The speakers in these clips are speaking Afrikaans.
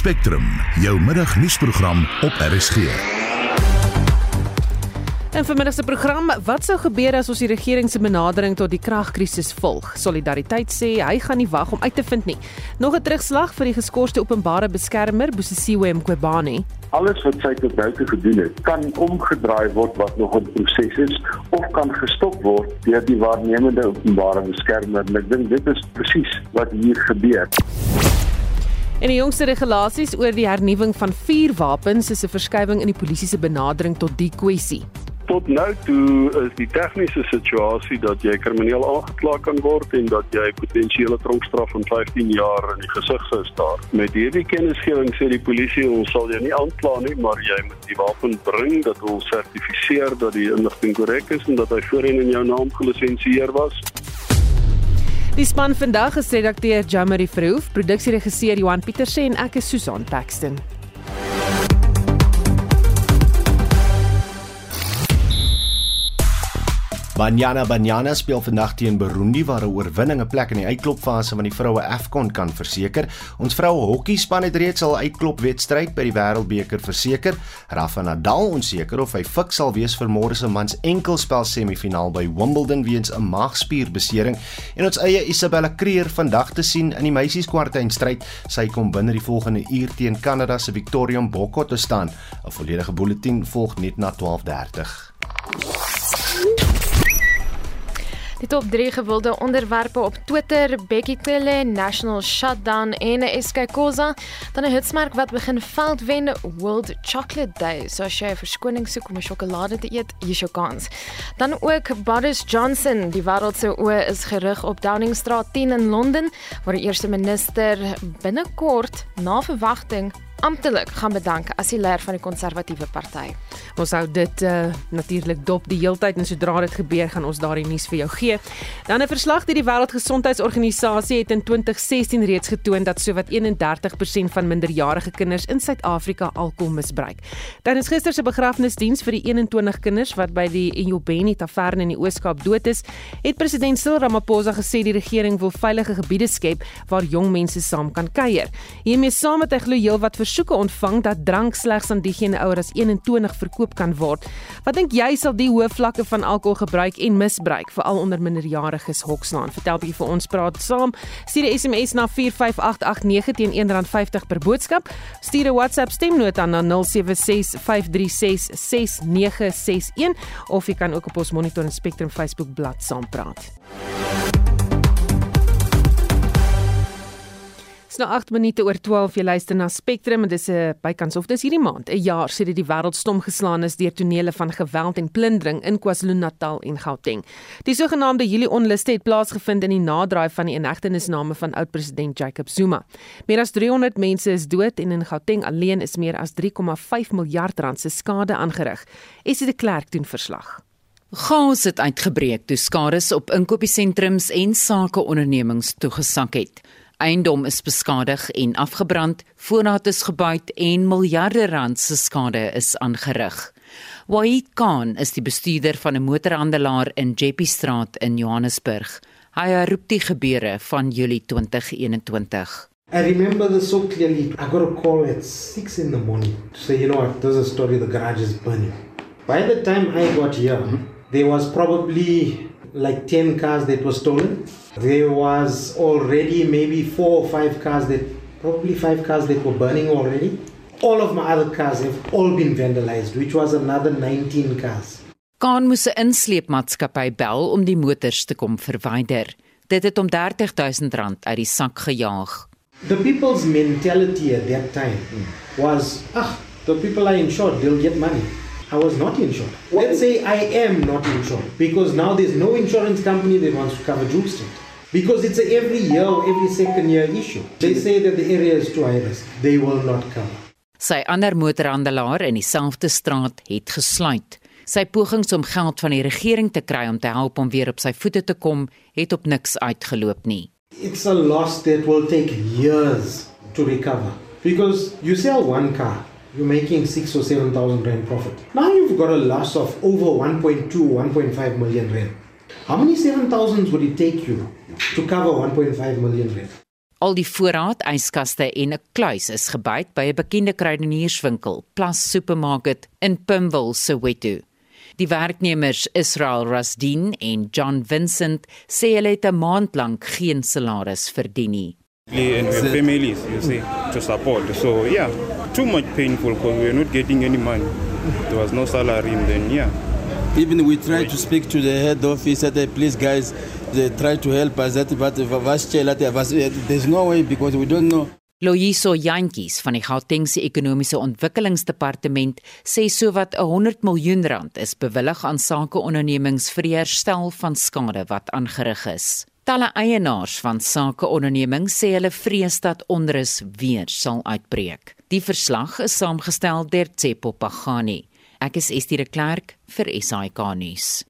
Spectrum, jou middagnuusprogram op RSG. En vanmiddag se program, wat sou gebeur as ons die regering se benadering tot die kragkrisis volg? Solidariteit sê hy gaan nie wag om uit te vind nie. Nog 'n terugslag vir die geskorste openbare beskermer, Busisiwe Mqobane. Alles wat sy tot nou toe gedoen het, kan omgedraai word wat nog 'n proses is of kan gestop word deur die waarnemende openbare beskermer. En ek dink dit is presies wat hier gebeur. En die jongste regulasies oor die hernuwing van vuurwapens is 'n verskywing in die polisie se benadering tot die kwessie. Tot nou toe is die tegniese situasie dat jy krimineel aangekla kan word en dat jy potensiële tronkstraf van 15 jaar in die gesig sou staar. Met hierdie kennisgewing sê die polisie ons sal jou nie aankla nie, maar jy moet die wapen bring dat ons sertifiseer dat die inligting korrek is en dat hy voorheen in jou naam gelisensieer was. Die span vandag is redakteur Jamari Verhoef, produksieregisseur Johan Pieterse en ek is Susan Paxton. Banyana Banyana speel vandag teen Burundi waar 'n oorwinning 'n plek in die uitklopfase van die vroue AFCON kan verseker. Ons vroue hokkiespan het reeds al uitklopwedstryd by die Wêreldbeker verseker. Rafa Nadal onseker of hy fik sal wees vir môre se mans enkelspel semifinaal by Wimbledon weens 'n maagspierbesering. En ons eie Isabella Creer vandag te sien in die meisieskwartfinale. Sy kom binne die volgende uur teen Kanada se Victoria Mboko te staan. 'n Volledige bulletin volg net na 12:30. Die top 3 gewilde onderwerpe op Twitter: Becky Cele, National Shutdown en SK Kosa. Dan 'n hitsmerk wat begin veld wen, World Chocolate Day. So as jy 'n verskoning soek om 'n sjokolade te eet, hier is jou kans. Dan ook Boris Johnson, die wêreld se oë is gerig op Downing Street 10 in Londen, waar die eerste minister binnekort na verwagting amptelik gaan bedank as die leier van die konservatiewe party. Ons hou dit uh, natuurlik dop die heeltyd en sodra dit gebeur gaan ons daardie nuus vir jou gee. Dan 'n verslag deur die Wêreldgesondheidsorganisasie het in 2016 reeds getoon dat sowat 31% van minderjarige kinders in Suid-Afrika alkohol misbruik. Tydens gister se begrafnisdiens vir die 21 kinders wat by die Enyobeni Taverne in die Oos-Kaap dood is, het president Cyril Ramaphosa gesê die regering wil veilige gebiede skep waar jong mense saam kan kuier. Hiermee saam het hy glo heelwat versoeke ontvang dat drank slegs aan diegene ouer as 21 verkoop kan word. Wat dink jy sal die hoë vlakke van alkoholgebruik en misbruik veral onder minderjariges hokslaan? Vertel bietjie vir ons praat saam. Stuur 'n SMS na 45889 teen R1.50 per boodskap. Stuur 'n WhatsApp stemnota na 0765366961 of jy kan ook op ons Monitor en Spectrum Facebook bladsy saampraat. Nou 8 minute oor 12 jy luister na Spectrum en dis 'n bykans of dis hierdie maand 'n jaar sedit die wêreld stom geslaan is deur tonele van geweld en plundering in KwaZulu-Natal en Gauteng. Die sogenaamde Julie onluste het plaasgevind in die naderdraai van die inhegtenisname van oud-president Jacob Zuma. Meer as 300 mense is dood en in Gauteng alleen is meer as 3,5 miljard rand se skade aangerig. Esie de Klerk doen verslag. Gas het uitgebreek toe skade op inkopiesentrums en sakeondernemings toegesak het. Eiendom is beskadig en afgebrand, voorraad is gebuit en miljarde rand se skade is aangerig. Wahid Khan is die bestuurder van 'n motorhandelaar in Jeppy Straat in Johannesburg. Hy roep die gebeure van Julie 2021. I remember this so clearly. I got a call at 6 in the morning to say, you know what, there's a story, the garage is burning. By the time I got here, there was probably like 10 cars that were stolen. There was already maybe four or five cars that, probably five cars that were burning already. All of my other cars have all been vandalized, which was another 19 cars. Kaan moes 'n insleepmaatskappy bel om die motors te kom verwyder. Dit het om R30000 uit die sak gejaag. The people's mentality at that time was, ah, the people are insured, they'll get money. I was not insured. Let's say I am not insured because now there's no insurance company that wants to cover Duke Street. Because it's a every year or every second year issue. They say that the area is too high risk. They will not cover. Sy ander motorhandelaar in dieselfde straat het gesluit. Sy pogings om geld van die regering te kry om te help om weer op sy voete te kom, het op niks uitgeloop nie. It's a loss that will take years to recover because you sell one car you're making six or seven thousand rand profit. Now you've got a loss of over 1.2, 1.5 million rand. How many seven thousands would it take you to cover 1.5 million rand? Al die voorraad, yskaste en 'n kluis is gebyt by 'n bekende kruidenierswinkel, Plus Supermarket in Pimville, Soweto. Die werknemers Israel Rasdin en John Vincent sê hulle het 'n maand lank geen salaris verdien nie. And we have families, you see, to support. So yeah, too much painful because we are not getting any money. There was no salary, and then yeah. Even we try to speak to the head office that please guys, they try to help us. That but there's no way because we don't know. Loyiso Jantjies van die Gautengse Ekonomiese Ontwikkelingsdepartement sê sowat 100 miljoen rand is bewillig aan sakeondernemings vir die herstel van skade wat aangerig is. Talle eienaars van sakeondernemings sê hulle vrees dat onrus weer sal uitbreek. Die verslag is saamgestel deur Tsepo Pagani. Ek is Estie de Klerk vir SAK nuus.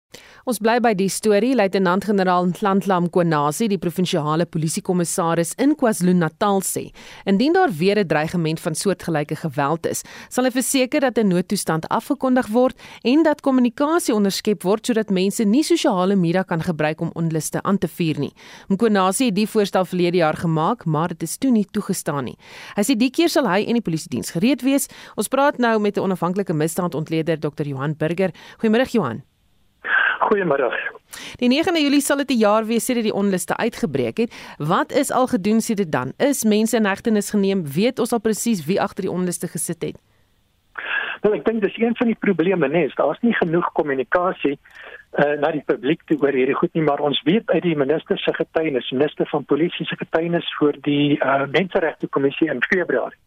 Ons bly by die storie Luitenant-generaal Ntlandlam Konasi, die provinsiale polisiekommissaris in KwaZulu-Natal sê, indien daar weer 'n dreigement van soortgelyke geweld is, sal hy verseker dat 'n noodtoestand afgekondig word en dat kommunikasie onderskep word sodat mense nie sosiale media kan gebruik om onluste aan te vuur nie. Mkonasi het die voorstel verlede jaar gemaak, maar dit is toe nie toegestaan nie. Hy sê die keer sal hy en die polisiediens gereed wees. Ons praat nou met 'n onafhanklike misdaadontleder Dr. Johan Burger. Goeiemôre Johan. Goeiemiddag. Die 9de Julie sal dit 'n jaar wees sedert die onluste uitgebreek het. Wat is al gedoen sedert dan? Is mense in hegtenis geneem? Weet ons al presies wie agter die onluste gesit het? Wel, ek dink dis een van die probleme, nee, daar's nie genoeg kommunikasie uh, na die publiek toe oor hierdie goed nie, maar ons weet uit die minister se getuienis, minister van polisie se getuienis voor die uh, menseregte kommissie in Februarie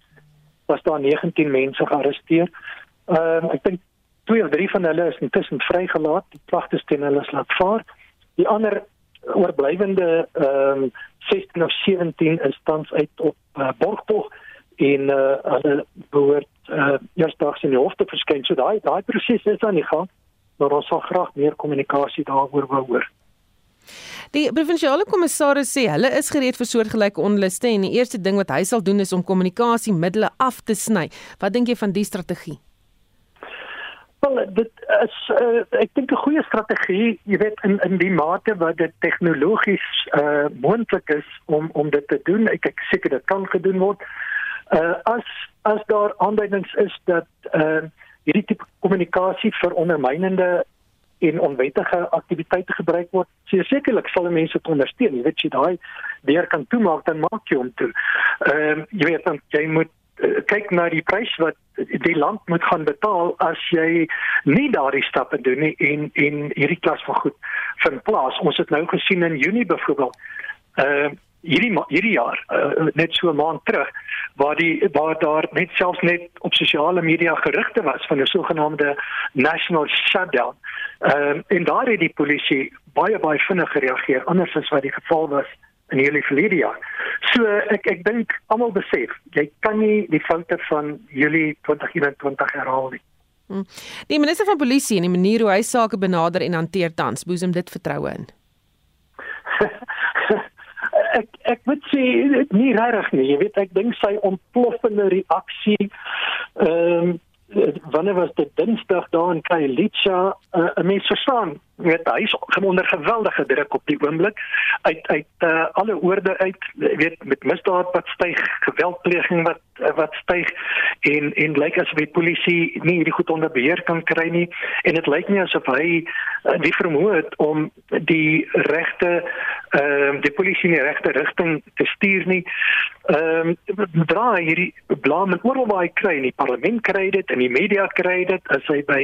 was daar 19 mense gearresteer. Ehm uh, ek dink twee of drie van hulle is intussen vrygelaat. Die klagtes teen hulle is laat vaar. Die ander oorblywende ehm um, 16 of 17 is tans uit op uh, borgtog en uh, hulle behoort uh, eersdaags in die hof te verskyn. So daai daai proses is aan die gang, maar ons sal graag meer kommunikasie daaroor wou hoor. Die provinsiale kommissaris sê hulle is gereed vir soortgelyke onluste en die eerste ding wat hy sal doen is om kommunikasiemiddels af te sny. Wat dink jy van die strategie? Wel dit is uh, ek dink 'n goeie strategie, jy weet in in die mate wat dit tegnologies uh moontlik is om om dit te doen. Ek ek seker dit kan gedoen word. Uh as as daar aanduidings is dat uh hierdie tipe kommunikasie vir ondermynende en onwettige aktiwiteite gebruik word, sekerlik sal mense dit ondersteun. Jy weet jy daai weer kan toemaak dan maak jy hom toe. Ehm uh, jy weet dan jy moet kyk na die prys wat die land moet gaan betaal as jy nie daardie stappe doen nie en en hierdie klas van goed vind plaas. Ons het nou gesien in Junie byvoorbeeld. Uh hierdie hierdie jaar uh, net so 'n maand terug waar die waar daar net selfs net op sosiale media gerugte was van 'n sogenaamde national shutdown. Ehm uh, en daar het die polisie baie baie vinnig gereageer anders as wat die geval was in hierdie verlede jaar. So ek ek dink almal besef, jy kan nie die foute van Julie 2021 herhaal nie. Hm. Die minister van polisie en die manier hoe hy sake benader en hanteer tans, boesem dit vertroue in. ek ek moet sê dit nie reg nie. Jy weet ek dink sy ontploffende reaksie ehm um, wanneer was dit Dinsdag daar in Kailicha uh, 'n mens verstaan weet hy is onder geweldige druk op die oomblik. Uit uit uh, alle oorde uit weet met misdaad wat styg geweldpleging wat uh, wat styg en en lyk asof die polisie nie hierdie goed onder beheer kan kry nie. En dit lyk nie asof hy uh, die vermoë het om die regte ehm uh, die polisie in die regte rigting te stuur nie. Ehm um, dra hierdie blame oral waar hy kry. In die parlement kry dit in die media kry dit. As hy by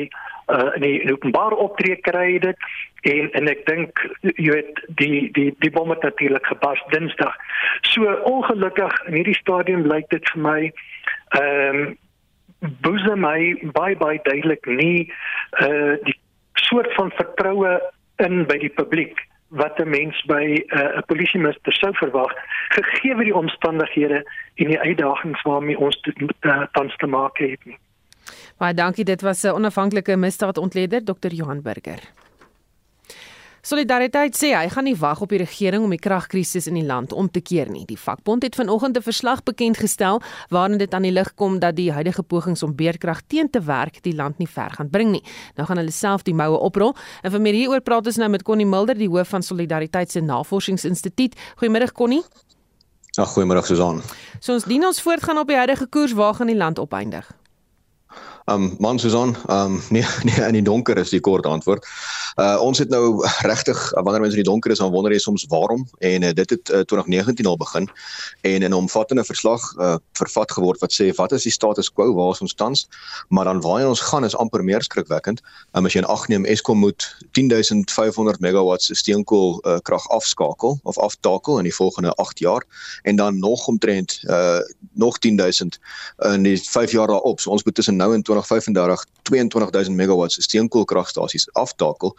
uh, in die openbaar optree kry dit en en ek dink jy weet die die die bom het natuurlik gebars Dinsdag. So ongelukkig in hierdie stadium lyk dit vir my ehm um, boeze my baie baie duidelik nie uh die soort van vertroue in by die publiek wat 'n mens by uh, 'n uh, polisieminister sou verwag gegee die omstandighede en die uitdagings waarmee ons uh, tans te maak het nie. Baie dankie. Dit was 'n onafhanklike misdaadontleder Dr. Johan Burger. Solidariteit sê hy gaan nie wag op die regering om die kragkrisis in die land om te keer nie. Die vakbond het vanoggend 'n verslag bekend gestel waarin dit aan die lig kom dat die huidige pogings om beerkrag teen te werk die land nie ver gaan bring nie. Nou gaan hulle self die moue oprol. En vir meer hieroor praat ons nou met Connie Mulder, die hoof van Solidariteit se Navorsingsinstituut. Goeiemôre Connie. Ag goeiemôre Susan. So ons dien ons voortgaan op die huidige koers waar gaan die land opeindig? Um man Susan, um nee nee in die donker is die kort antwoord. Uh ons het nou regtig wanneer mense in die donker is dan wonder jy soms waarom en uh, dit het uh, 2019 al begin en in 'n omvattende verslag uh vervat geword wat sê wat is die status quo waar ons tans maar dan waar ons gaan is amper meer skrikwekkend. Um, as jy in ag neem Eskom moet 10500 megawatts steenkool uh, krag afskakel of aftakel in die volgende 8 jaar en dan nog omtrent uh nog 10000 in die 5 jaar daarop. So ons moet tussen nou en 2035 22000 megawatts steenkoolkragstasies aftakel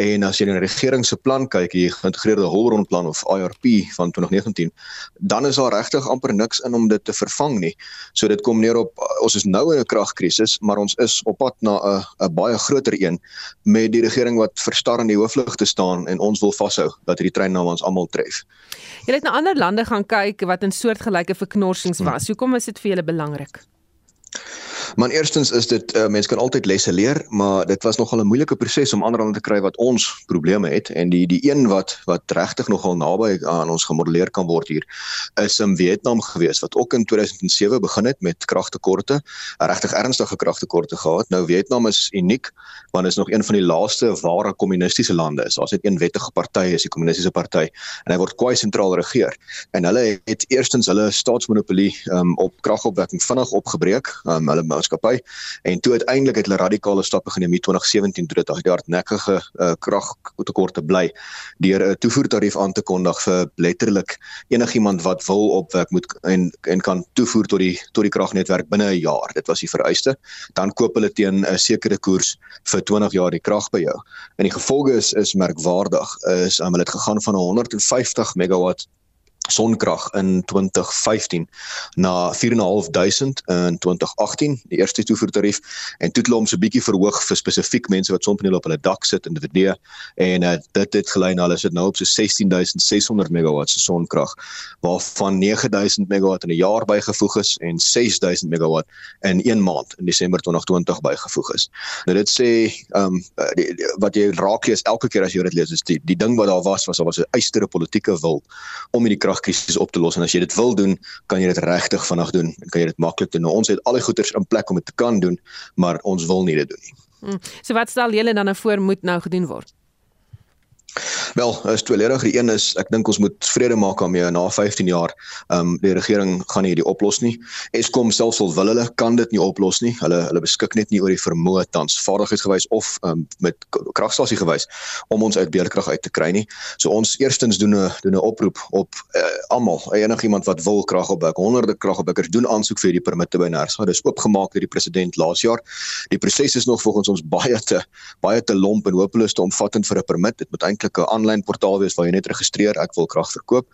en as jy na die regering se plan kyk, die geïntegreerde hulpbronplan of IRP van 2019, dan is daar regtig amper niks in om dit te vervang nie. So dit kom neer op ons is nou in 'n kragkrisis, maar ons is op pad na 'n 'n baie groter een met die regering wat verstar in die hooflig te staan en ons wil vashou dat hierdie trein nou ons almal tref. Jy het na ander lande gaan kyk wat in soortgelyke verknorsings was. Hoekom is dit vir julle belangrik? Maar eerstens is dit uh, mense kan altyd lesse leer, maar dit was nogal 'n moeilike proses om ander lande te kry wat ons probleme het en die die een wat wat regtig nogal naby aan ons gemodelleer kan word hier is in Vietnam gewees wat ook in 2007 begin het met kragtekorte, regtig ernstige kragtekorte gehad. Nou Vietnam is uniek want is nog een van die laaste ware kommunistiese lande. Daar's net een wettige party, is die kommunistiese party en hy word kwai sentraal regeer. En hulle het eerstens hulle staatsmonopolie um, op kragopwekking vinnig opgebreek. Um, hulle maatskappy en toe uiteindelik het hulle radikale stappe geneem in 2017 toe dit daai hardnekkige uh, kragtekorte bly deur 'n toevoertarief aan te kondig vir letterlik enigiemand wat wil opwek moet en en kan toevoer tot die tot die kragnetwerk binne 'n jaar. Dit was die vereiste. Dan koop hulle teen 'n sekere koers vir 20 jaar die krag by jou. En die gevolge is is merkwaardig. Is um, hulle het gegaan van 150 megawatt sonkrag in 2015 na 4.500 in 2018 die eerste toevoertarief en toe het hulle hom so bietjie verhoog vir spesifiek mense wat sonpanele op hulle dak sit in die en uh, dit het gelei na hulle sit nou op so 16600 megawatt se sonkrag waarvan 9000 megawatt in 'n jaar bygevoeg is en 6000 megawatt in 1 maand in Desember 2020 bygevoeg is. Nou dit sê um, die, die, wat jy raak lees elke keer as jy dit lees is die die ding wat daar was was daar was 'n eistere politieke wil om hierdie kragkrisis op te los en as jy dit wil doen, kan jy dit regtig vinnig doen en kan jy dit maklik doen. Nou, ons het al die goeders in plek om dit te kan doen, maar ons wil nie dit doen nie. Hmm. So wat stel julle dan nou voor moet nou gedoen word? Wel, is tweeledig. Die een is ek dink ons moet vrede maak daarmee na 15 jaar. Ehm um, die regering gaan hierdie oplos nie. Eskom selfs al wil hulle kan dit nie oplos nie. Hulle hulle beskik net nie oor die vermoë tans vaardigheidsgewys of ehm um, met kragstasie gewys om ons uit beerdkrag uit te kry nie. So ons eerstens doen 'n doen 'n oproep op uh, almal, enigiemand wat wil krag opwek, honderde kragopwekkers doen aansoek vir hierdie permitte by NERSA. Dis oopgemaak deur die president laas jaar. Die proses is nog volgens ons baie te baie te lomp en hopeloos te omvattend vir 'n permit. Dit moet eintlik 'n aanlyn portaal wees waar jy net registreer ek wil krag verkoop.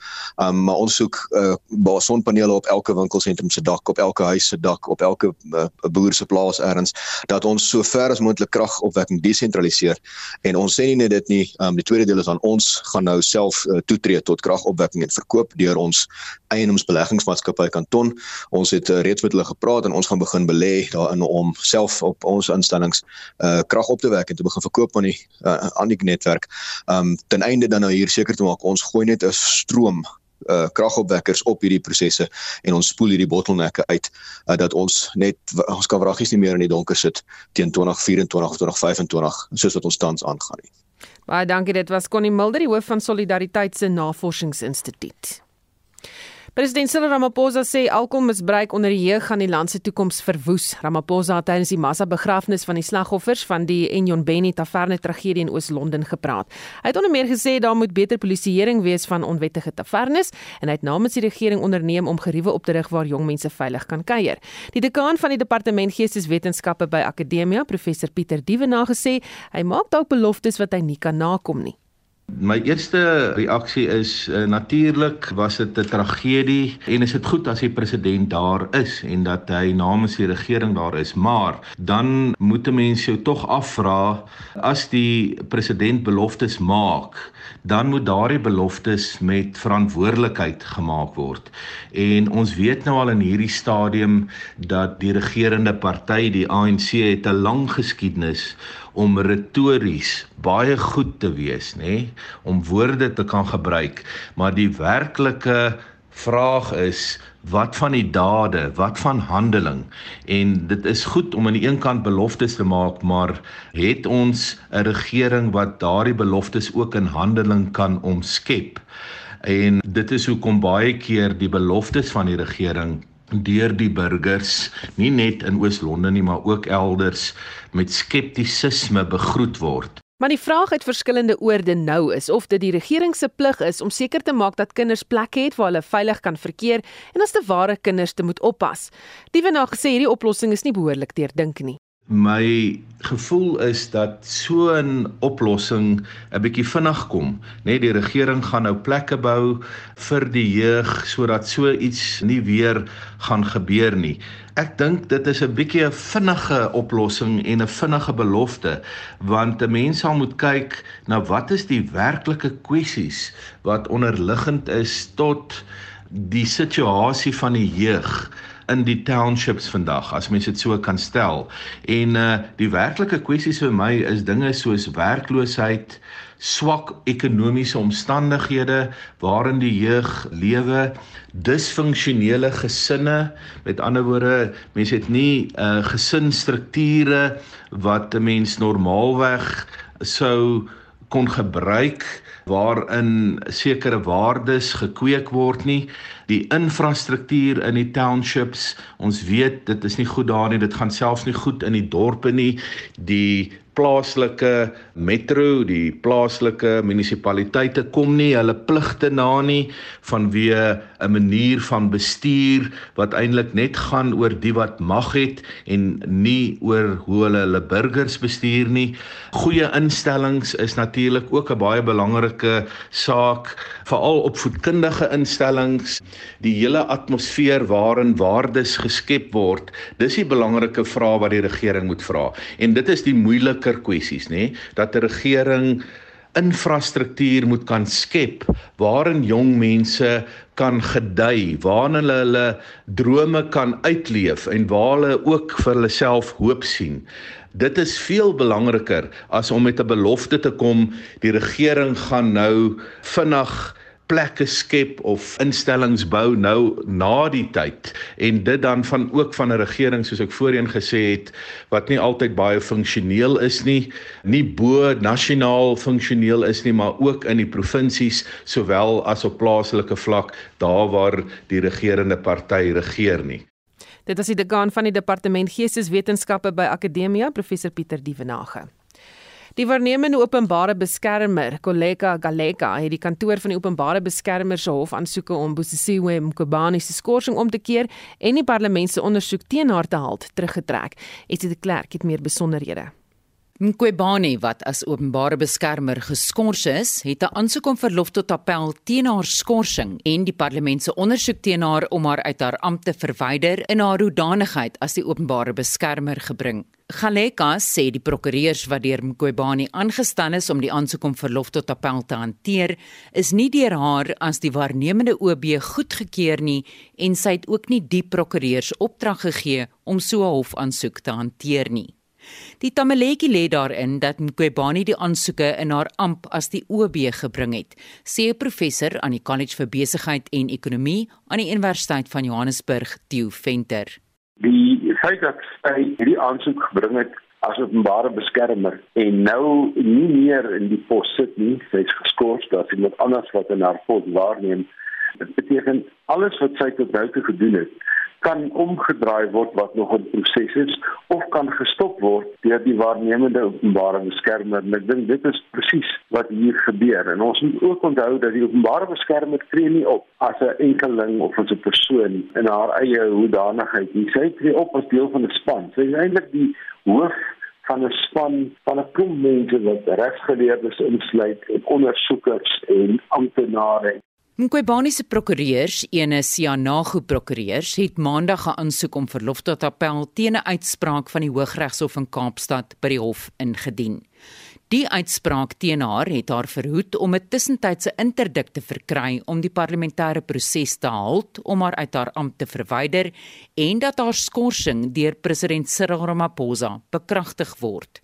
Um maar ons soek uh sonpanele op elke winkelsentrum se dak, op elke huis se dak, op elke uh, boer se plaas ergens dat ons so ver as moontlik kragopwekking desentraliseer. En ons sê nie net dit nie, um die tweede deel is aan ons gaan nou self uh, toetree tot kragopwekking en verkoop deur ons eiendomsbeleggingsmaatskappy Kanton. Ons het uh, reeds met hulle gepraat en ons gaan begin belê daarin om self op ons instellings uh krag op te wek en te begin verkoop aan die uh, aan die netwerk. Um ten einde dan nou hier seker te maak ons gooi net 'n stroom uh kragopwekkers op hierdie prosesse en ons spoel hierdie bottelnekke uit uh, dat ons net ons kan vraggies nie meer in die donker sit teen 2024 of 2025 soos wat ons tans aangaan nie. Baie dankie dit was Connie Mulder die hoof van Solidariteit se Navorsingsinstituut. President Cyril Ramaphosa sê alkoholmisbruik onder die jeug gaan die land se toekoms verwoes. Ramaphosa het tydens die massa-begrafnis van die slagoffers van die Enjonbeni Taverne tragedie in Oos-London gepraat. Hy het onder meer gesê daar moet beter polisieering wees van onwettige tavernes en hy het namens die regering onderneem om geriewe op te rig waar jong mense veilig kan kuier. Die dekaan van die departement geesteswetenskappe by Akademia, professor Pieter Dievenaar gesê, hy maak dalk beloftes wat hy nie kan nakom nie. My eerste reaksie is uh, natuurlik was dit 'n tragedie en is dit goed as die president daar is en dat hy namens die regering daar is, maar dan moet 'n mens jou tog afvra as die president beloftes maak, dan moet daardie beloftes met verantwoordelikheid gemaak word. En ons weet nou al in hierdie stadium dat die regerende party, die ANC, het 'n lang geskiedenis om retories baie goed te wees, nê, om woorde te kan gebruik, maar die werklike vraag is wat van die dade, wat van handeling? En dit is goed om aan die een kant beloftes te maak, maar het ons 'n regering wat daardie beloftes ook in handeling kan omskep? En dit is hoekom baie keer die beloftes van die regering deur die burgers nie net in Oos-London nie maar ook elders met skeptisisme begroet word. Maar die vraag uit verskillende oorde nou is of dit die regering se plig is om seker te maak dat kinders plekke het waar hulle veilig kan verkeer en as te ware kinders te moet oppas. Die wena gesê hierdie oplossing is nie behoorlik deurdink nie. My gevoel is dat so 'n oplossing 'n bietjie vinnig kom, nee, die regering gaan nou plekke bou vir die jeug sodat so iets nie weer gaan gebeur nie. Ek dink dit is 'n bietjie 'n vinnige oplossing en 'n vinnige belofte want 'n mens sal moet kyk na wat is die werklike kwessies wat onderliggend is tot die situasie van die jeug in die townships vandag as mens dit so kan stel. En uh die werklike kwessies vir my is dinge soos werkloosheid, swak ekonomiese omstandighede waarin die jeug lewe, disfunksionele gesinne, met ander woorde, mense het nie uh gesinsstrukture wat 'n mens normaalweg sou kon gebruik waarin sekere waardes gekweek word nie die infrastruktuur in die townships ons weet dit is nie goed daar nie dit gaan selfs nie goed in die dorpe nie. Die plaaslike metro, die plaaslike munisipaliteite kom nie hulle pligte na nie vanweë 'n manier van bestuur wat eintlik net gaan oor die wat mag het en nie oor hoe hulle hulle burgers bestuur nie. Goeie instellings is natuurlik ook 'n baie belangrike saak, veral opvoedkundige instellings, die hele atmosfeer waarin waardes geskep word. Dis die belangrike vraag wat die regering moet vra. En dit is die moeilike moeiliker kwessies, nê, dat 'n regering infrastruktuur moet kan skep waarin jong mense kan gedei, waarin hulle hulle drome kan uitleef en waar hulle ook vir hulle self hoop sien. Dit is veel belangriker as om met 'n belofte te kom die regering gaan nou vinnig plekke skep of instellings bou nou na die tyd en dit dan van ook van 'n regering soos ek voorheen gesê het wat nie altyd baie funksioneel is nie, nie bo nasionaal funksioneel is nie, maar ook in die provinsies sowel as op plaaslike vlak daar waar die regerende party regeer nie. Dit is die dekaan van die departement Geesteswetenskappe by Akademia, professor Pieter Dievenage. Die waarnemende openbare beskermer, Koleka Galeka, het die kantoor van die openbare beskermer se hof aansoeke om Bosisiwe Mkhwebane se skorsing om te keer en die parlement se ondersoek teen haar te halt teruggetrek. Esie de Klerk het meer besonderhede. Mkhwebane wat as openbare beskermer geskort is, het 'n aansoek om verlof tot appel teen haar skorsing en die parlement se ondersoek teen haar om haar uit haar ampt te verwyder in haar hoedanigheid as die openbare beskermer gebring. Galeka sê die prokureurs wat deur Mqobani aangestel is om die aansoek om verlof tot appel te hanteer, is nie deur haar as die waarnemende OB goedgekeur nie en sy het ook nie die prokureurs opdrag gegee om so 'n hofaansoek te hanteer nie. Die Tamaleki lê daarin dat Mqobani die aansoeke in haar amp as die OB gebring het, sê 'n professor aan die College vir Besigheid en Ekonomie aan die Universiteit van Johannesburg, Theo Venter die feit dat hy hierdie aansoek gebring het as openbare beskermer en nou nie meer in die pos sit nie, sy's geskort dat iemand anders wat in haar pos waarneem. Dit beteken alles wat sy tot nou toe gedoen het, kan omgedraai word wat nog in proses is of kan gestop word deur die waarnemende openbare beskermer. En ek dink dit is presies wat hier gebeur. En ons moet ook onthou dat die openbare beskermer tree nie op as 'n enkeling of as 'n persoon in haar eie hoedanigheid nie. Sy tree op as deel van 'n span. Sy is eintlik die hoof van 'n span van 'n klomp mense wat regsgeleerdes insluit, ondersoekers en amptenare Mqobani se prokureurs, ene Sianago prokureurs, het maandag 'n aansoek om verlof tot appel teen 'n uitspraak van die Hooggeregshof in Kaapstad by die hof ingedien. Die uitspraak teen haar het haar verhoed om 'n tussentydse interdik te verkry om die parlementêre proses te halt om haar uit haar ampt te verwyder en dat haar skorsing deur president Cyril Ramaphosa bekragtig word.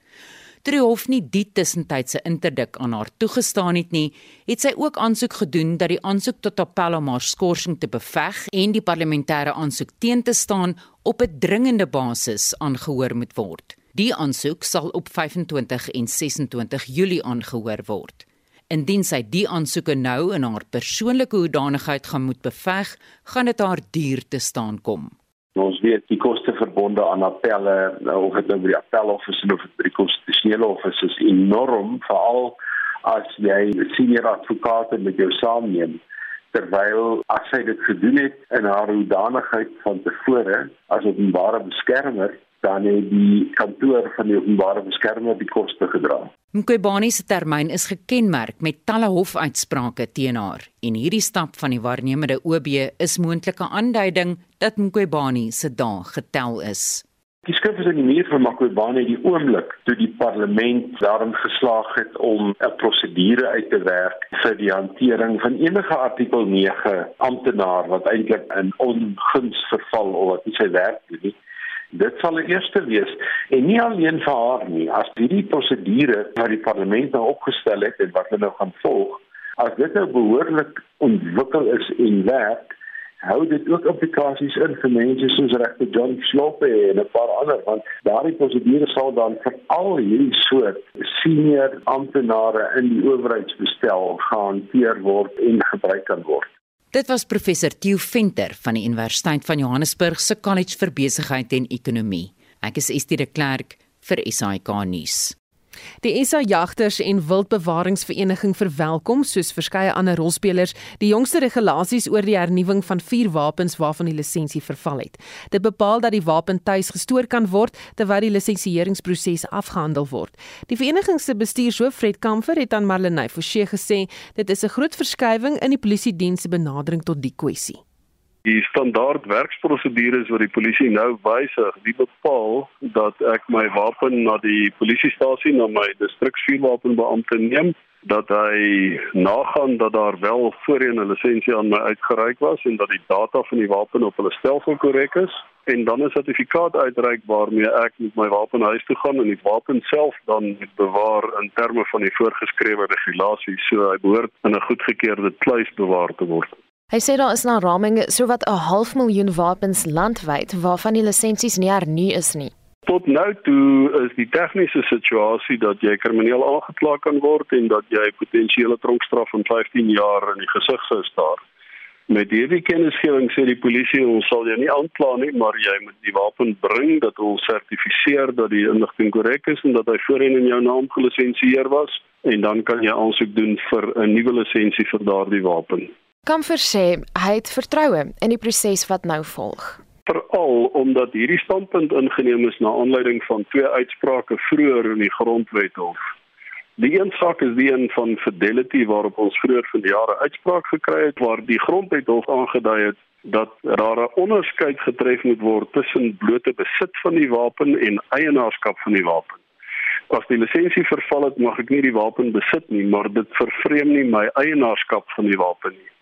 Toe die hof nie die tussentydse interdik aan haar toegestaan het nie, het sy ook aansoek gedoen dat die aansoek tot appel om haar skorsing te beveg en die parlementêre aansoek teen te staan op 'n dringende basis aangehoor moet word. Die aansoek sal op 25 en 26 Julie aangehoor word. Indien sy die aansoeke nou in haar persoonlike hoedanigheid gaan moet beveg, gaan dit haar duur te staan kom. Ons weet die koste verbonde aan appelle of dit nou by die appelhof is of by die konstitusionele hof is, enorm veral as jy senior advokate met jou saamneem terwyl as sy dit gedoen het in haar hoedanigheid van tevore as openbare beskermer dan het die kantoor van die openbare beskermer die koste gedra. Mqobani se termyn is gekenmerk met talle hofuitsprake teen haar en hierdie stap van die waarnemende OB is moontlike aanduiding dat Mqobani se dae getel is. Die skrif is in die muur van Mqobani die oomblik toe die parlement daarin geslaag het om 'n prosedure uit te werk vir die hantering van enige artikel 9 amptenaar wat eintlik in onguns verval of wat nie sy werk doen nie Dit sal die eerste wees en nie alleen vir haar nie. As hierdie prosedure wat die parlement nou opgestel het en wat hulle nou gaan volg, as dit nou behoorlik ontwikkel is en werk, hou dit ook implikasies in vir mense soos regter John Slope en 'n paar ander want daardie prosedure sal dan vir al hierdie soort senior amptenare in die owerheidsbestel gehanteer word en gebruik kan word. Dit was professor Theo Venter van die Universiteit van Johannesburg se College vir Besigheid en Ekonomie. Ek is Estie de Klerk vir SAK nuus. Die SA Jagters en Wildbewaringsvereniging verwelkom soos verskeie ander rolspelers die jongste regulasies oor die hernuwing van vier wapens waarvan die lisensie verval het. Dit bepaal dat die wapen tuis gestoor kan word terwyl die lisensieringsproses afgehandel word. Die vereniging se bestuurshoof Fred Kamfer het aan Marlenae Forsie gesê dit is 'n groot verskywing in die polisie diens se benadering tot die kwessie. Die standaard werksprosedures wat die polisie nou wysig, die bepaal dat ek my wapen na die polisiestasie na my distriksvuurwapenbeampte neem dat hy nagaan dat daar wel voorheen 'n lisensie aan my uitgereik was en dat die data van die wapen op hulle stelsel korrek is en dan 'n sertifikaat uitreik waarmee ek met my wapen huis toe gaan en die wapen self dan bewaar in terme van die voorgeskrewe regulasies so hy behoort in 'n goedgekeurde kluis bewaar te word. Hy sê daar is na raming sowat 'n half miljoen wapens landwyd waarvan die lisensies nie hernu is nie. Tot nou toe is die tegniese situasie dat jy krimineel aangekla kan word en dat jy potensiële tronkstraf van 15 jaar in die gesig sou staar. Met hierdie kennisgewing sê die polisie ons sal jou nie aankla nie, maar jy moet die wapen bring dat ons sertifiseer dat die inligting korrek is en dat hy voorheen in jou naam gelisensieer was en dan kan jy aansoek doen vir 'n nuwe lisensie vir daardie wapen. Kamfer sê hy het vertroue in die proses wat nou volg. Veral omdat hierdie standpunt ingeneem is na aanleiding van twee uitsprake vroeër in die grondwet hof. Die een saak is die een van Fidelity waarop ons vroeër van die jare uitspraak gekry het waar die grondwet hof aangedui het dat daar 'n onderskeid getref moet word tussen blote besit van die wapen en eienaarskap van die wapen. As die lisensie verval het, mag ek nie die wapen besit nie, maar dit vervreem nie my eienaarskap van die wapen nie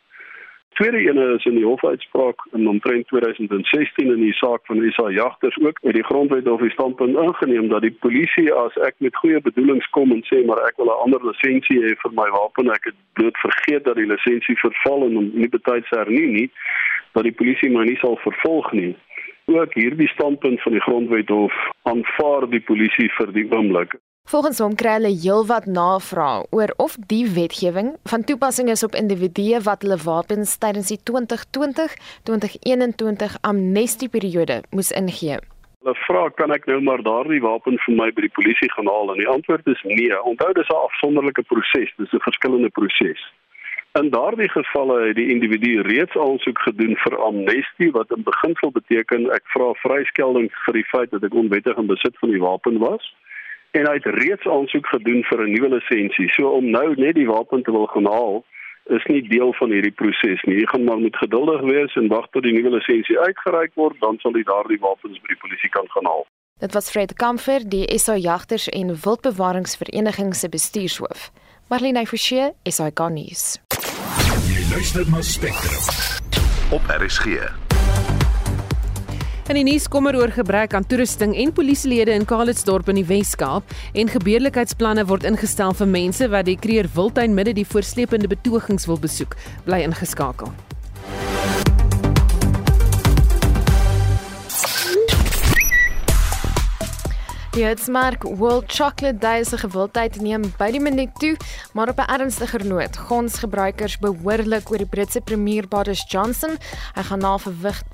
tweede ene is in die hofuitspraak in omtrent 2016 in die saak van Isa Jagters ook met die grondwet of die standpunt ingeneem dat die polisie as ek met goeie bedoelings kom en sê maar ek wil 'n ander lisensie hê vir my wapen ek het bloot vergeet dat die lisensie verval en nie betyds hernie nie dat die polisie my nie sal vervolg nie. Ook hierdie standpunt van die grondwet hof aanvaar die polisie vir die oomblik Volgens hom kry hulle heelwat navrae oor of die wetgewing van toepassing is op individue wat hulle wapens tydens die 2020-2021 amnestieperiode moes ingee. Hulle vra kan ek nou maar daardie wapen vir my by die polisie gaan haal en die antwoord is nee. Onthou dis 'n afsonderlike proses, dis 'n verskillende proses. In daardie gevalle het die individu reeds aansoek gedoen vir amnestie wat in beginsel beteken ek vra vryskelding vir die feit dat ek onwettig in besit van die wapen was en hy het reeds aansoek gedoen vir 'n nuwe lisensie. So om nou net die wapen te wil gaan haal is nie deel van hierdie proses nie. Jy gaan maar moet geduldig wees en wag tot die nuwe lisensie uitgereik word, dan sal jy daardie wapens by die polisie kan gaan haal. Dit was Fred Kamfer, die SA Jagters en Wildbewaringsvereniging se bestuurshoof. Marlene Forsie, SA Garnis. Jy luister na Spectrum op RSG. In die nuus kommer oor gebrek aan toerusting en polisielede in Kaalitsdorp in die Wes-Kaap en gebeurlikheidsplanne word ingestel vir mense wat die Kreer Wildtuin midde die voorslepende betogings wil besoek. Bly ingeskakel. Die Hitsmerk World Chocolate Day se gewildheid neem by die minuut toe, maar op 'n ernstiger noot. Gons gebruikers behoorlik oor die Britse premier Boris Johnson. Hy gaan na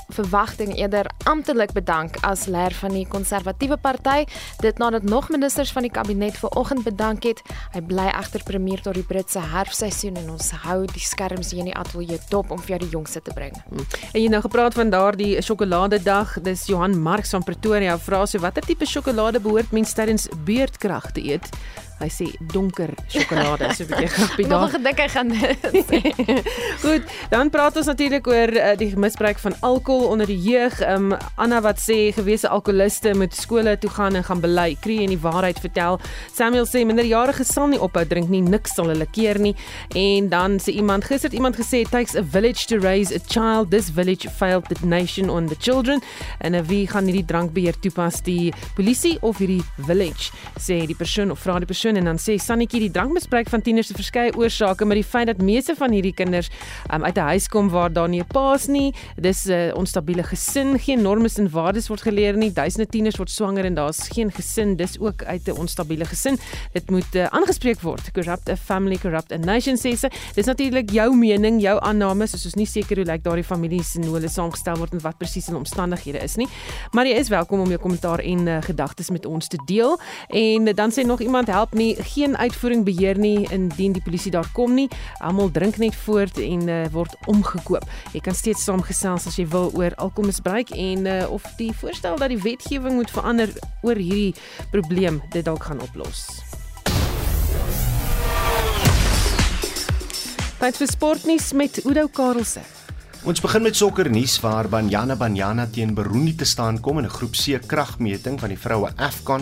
verwagting eerder amptelik bedank as leier van die konservatiewe party, dit nadat nog ministers van die kabinet vanoggend bedank het. Hy bly egter premier tot die Britse herfseisoen en ons hou die skerms hier in die ateljee dop om vir jou die jongste te bring. Hmm. En jy nou gepraat van daardie sjokoladedag, dis Johan Marx van Pretoria vra so watter tipe sjokolade behoort mens tydens beerdkrag te eet? Hy sê donker sjokolade, so 'n bietjie grappie daar. Nog gedink hy gaan sê. Goed, dan praat ons natuurlik oor uh, die misbruik van alkohol onder die jeug. Um Anna wat sê gewese alkoholiste moet skole toe gaan en gaan bely, kree en die waarheid vertel. Samuel sê minderjariges sal nie ophou drink nie, niks sal hulle keer nie. En dan sê iemand gister iemand gesê it takes a village to raise a child. This village failed the nation on the children. En uh, wie gaan hierdie drankbeheer toepas? Die polisie of hierdie village? Sê die persoon of vra die persoon persoon en dan sê Sannetjie die drankmisbruik van tieners se verskeie oorsake, maar die feit dat meeste van hierdie kinders um, uit 'n huis kom waar daar nie 'n paas nie, dis 'n uh, onstabiele gesin, geen normes en waardes word geleer nie. Duisende tieners word swanger en daar's geen gesin, dis ook uit 'n onstabiele gesin. Dit moet uh, aangespreek word. Corrupt a family, corrupt a nation sê sy. Dis natuurlik jou mening, jou aanname, soos ons nie seker hoe lyk daardie families en hoe hulle saamgestel word en wat presies hulle omstandighede is nie. Maar jy is welkom om jou kommentaar en uh, gedagtes met ons te deel. En uh, dan sê nog iemand help nie geen uitvoering beheer nie indien die polisie daar kom nie. Almal drink net voort en uh, word omgekoop. Jy kan steeds saamgesels as jy wil oor alkoholmisbruik en uh, of die voorstel dat die wetgewing moet verander oor hierdie probleem dit dalk gaan oplos. Tyd vir sportnuus met Udo Karelse. Ons begin met sokkernuus waar Banyana Banyana teen Burundi te staan kom in 'n groep C kragmeting van die vroue AFCON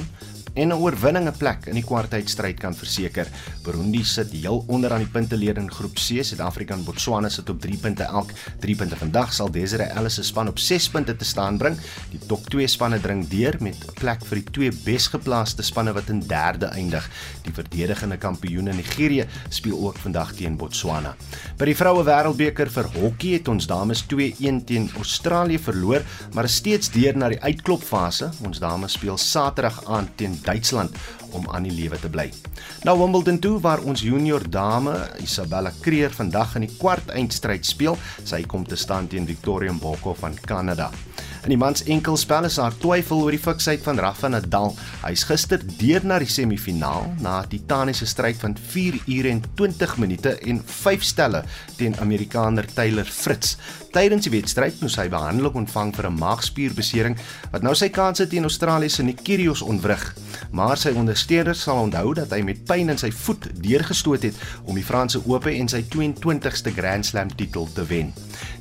en 'n oorwinning 'n plek in die kwartfinalestryd kan verseker. Burundi sit heel onder aan die punteleer in groep C. Suid-Afrika en Botswana sit op 3 punte elk. 3 punte vandag sal Desiree Ellis se span op 6 punte te staan bring. Die top 2 spanne dring deur met 'n plek vir die twee besgeplaaste spanne wat in derde eindig. Die verdedigende kampioene Nigerië speel ook vandag teen Botswana. By die vroue wêreldbeker vir hokkie het ons dames 2-1 teen Australië verloor, maar is steeds deur na die uitklopfase. Ons dames speel Saterdag aand teen Duitsland om aan die lewe te bly. Nou Wimbledon toe waar ons junior dame Isabella Kreer vandag in die kwart eindstryd speel. Sy kom te staan teen Victoria Mboko van Kanada. In die mans enkelspel is daar twyfel oor die fiksheid van Rafa Nadal. Hy's gister deur na die semifinaal na 'n titaniese stryd van 4 ure en 20 minute en 5 stelle teen Amerikaner Taylor Fritz. Tydens die wedstryd moes hy behandeling ontvang vir 'n maagspierbesering wat nou sy kanse teen Australië se Nick Kyrgios ontwrig. Maar sy ondersteuners sal onthou dat hy met pyn in sy voet deurgestoot het om die Franse Ope en sy 22ste Grand Slam titel te wen.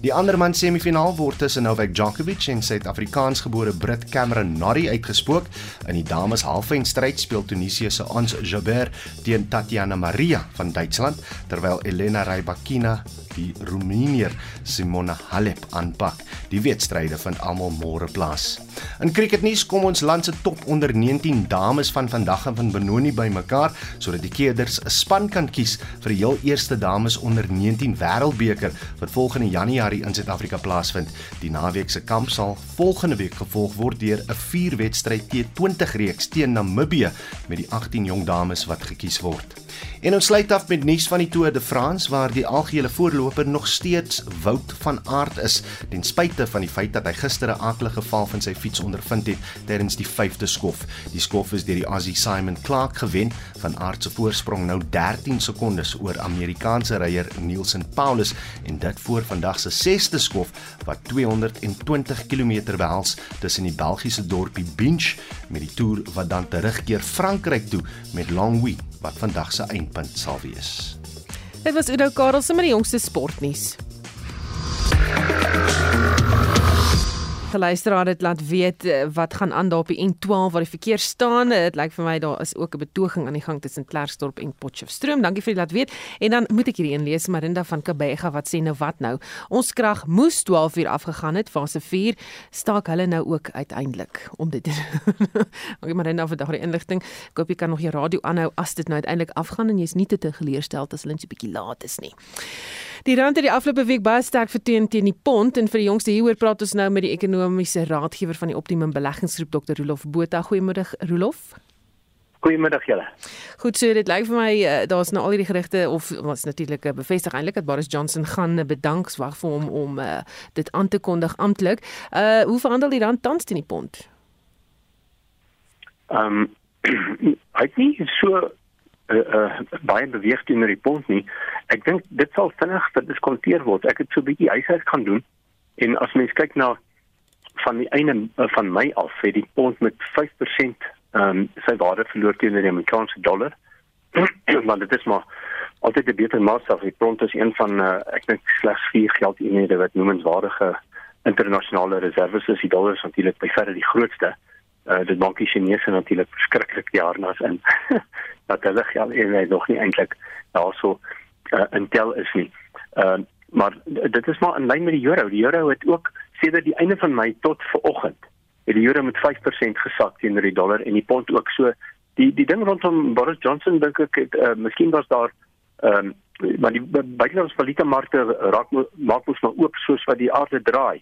Die ander man semifinaal word tussen Novak Djokovic en Suid-Afrikaansgebore Brit Cameron Norrie uitgespook. In die dames halfeindstryd speel Tunesië se Ons Jabeur teen Tatiana Maria van Duitsland, terwyl Elena Rybakina die Roemenier Simona Halep aanpak. Die wedstryde vind almal môre plaas. In cricketnuus kom ons land se top onder 19 dames van vandag en van Benoni bymekaar sodat die keerders 'n span kan kies vir die heel eerste dames onder 19 wêreldbeker wat volgende Januarie in Suid-Afrika plaasvind. Die naweek se kamp sal volgende week gevolg word deur 'n 4-wedstryd T20 reeks teen Namibië met die 18 jong dames wat gekies word. En ons sluit af met nuus van die Tour de France waar die algehele voorloper nog steeds Wout van Aert is ten spyte van die feit dat hy gister 'n aardige geval van sy fiets ondervind het tydens die 5de skof. Die skof is deur die Aussie Simon Clark gewen van Aert se voorsprong nou 13 sekondes oor Amerikaanse ryer Nielsen Paulus en dit voor vandag se 6de skof wat 220 km behels tussen die Belgiese dorpie Binche met die toer wat dan terugkeer Frankryk toe met Longwy wat vandag se eindpunt sal wees. Dit was Udo Karelse met die jongste sportnuus. Enige luisteraar dit laat weet uh, wat gaan aan daar op die N12 waar die verkeer staan. Dit lyk vir my daar is ook 'n betoging aan die gang tussen Klerksdorp en Potchefstroom. Dankie vir die laat weet. En dan moet ek hierdie een lees Marinda van Kabega wat sê nou wat nou? Ons krag moes 12 uur afgegaan het. Fase 4 staak hulle nou ook uiteindelik om dit. Dankie Marinda vir daardie inligting. Ek hoop jy kan nog jou radio aanhou as dit nou uiteindelik afgaan en jy's nie te teleurgesteld as hulle net so 'n bietjie laat is nie. Die rand het die afgelope week baie sterk verteen teen die pond en vir die jongste hieroor praat ons nou met die ekonomiese raadgewer van die Optimum Beleggingsgroep Dr. Rolof Botha. Goeiemôre Rolof. Goeiemiddag julle. Goed, so dit lyk vir my uh, daar's nou al hierdie gerugte of was natuurlik uh, bevestig eintlik dat Boris Johnson gaan uh, bedankswag vir hom om uh, dit aan te kondig amptelik. Uh hoe verhandel die rand tans teen die pond? Ehm um, hy het nie so uh, uh, baie beweeg teenoor die pond nie. Ek dink dit sal vinnig gediskonteer word. Ek het so 'n bietjie huiswerk gaan doen en as mens kyk na van die einde uh, van Mei af het die pond met 5% ehm um, sy waarde verloor teenoor die Amerikaanse dollar. Want dit is maar altyd 'n beter maat af. Die pond is een van uh, ek dink slegs vier geldeenhede wat noemenswaardige internasionale reserves is. Die dollar is natuurlik by verre die grootste. Uh, dit maak die Chinese natuurlik verskriklik jaarnas in dat hulle geld eenheid nog nie eintlik daarso uh, in tel is nie. Ehm uh, maar dit is maar in lyn met die euro. Die euro het ook sedert die einde van Mei tot vanoggend het die euro met 5% gesak teenoor die dollar en die pond ook so. Die die ding rondom Boris Johnson dink ek het uh, miskien was daar ehm um, maar die buitelandse valuta markte raak maak mos nou oop soos wat die aarde draai.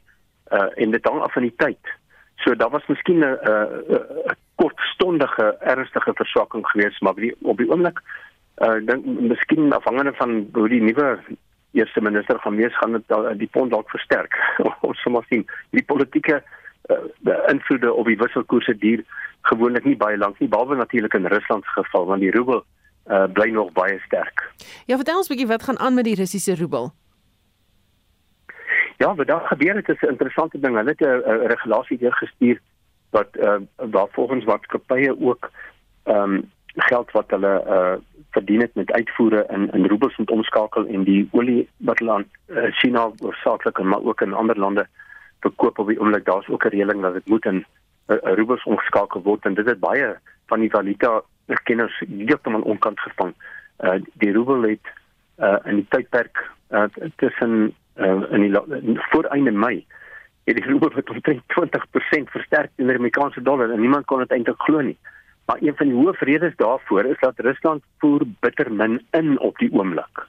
Uh en dit hang af van die tyd. So daar was miskien 'n 'n kortstondige ernstige verswakking geweest, maar die, op die oomblik uh dink miskien afhangende van hoe die nuwe eerste minister gaan wees, gaan dit die pond dalk versterk. Ons sal maar sien. Die politieke uh, invloede op die wisselkoerse duur gewoonlik nie baie lank nie, behalwe natuurlik in Rusland se geval, want die roebel uh bly nog baie sterk. Ja, vertel ons 'n bietjie wat gaan aan met die Russiese roebel. Ja, wat daar gebeur het is 'n interessante ding. Hulle het 'n regulasie deurgestuur wat uh waar volgens maatskappye ook ehm um, geld wat hulle uh verdien het met uitvoere in in roebels moet omskakel en die olie wat hulle aan uh, China oorsaaklik en maar ook in ander lande verkoop op die oomblik daar's ook 'n reëling dat dit moet in uh, roebels omgeskakel word en dit het baie van die valuta kenners heeltemal onkant gevang. Uh die roebel het uh in die tydperk uh tussen uh, in die voor einde Mei het die roebel met omtrent 20% versterk teen die Amerikaanse dollar en niemand kon dit eintlik glo nie. Maar een van die hoë redes daarvoor is dat Rusland voer bitter min in op die oomblik.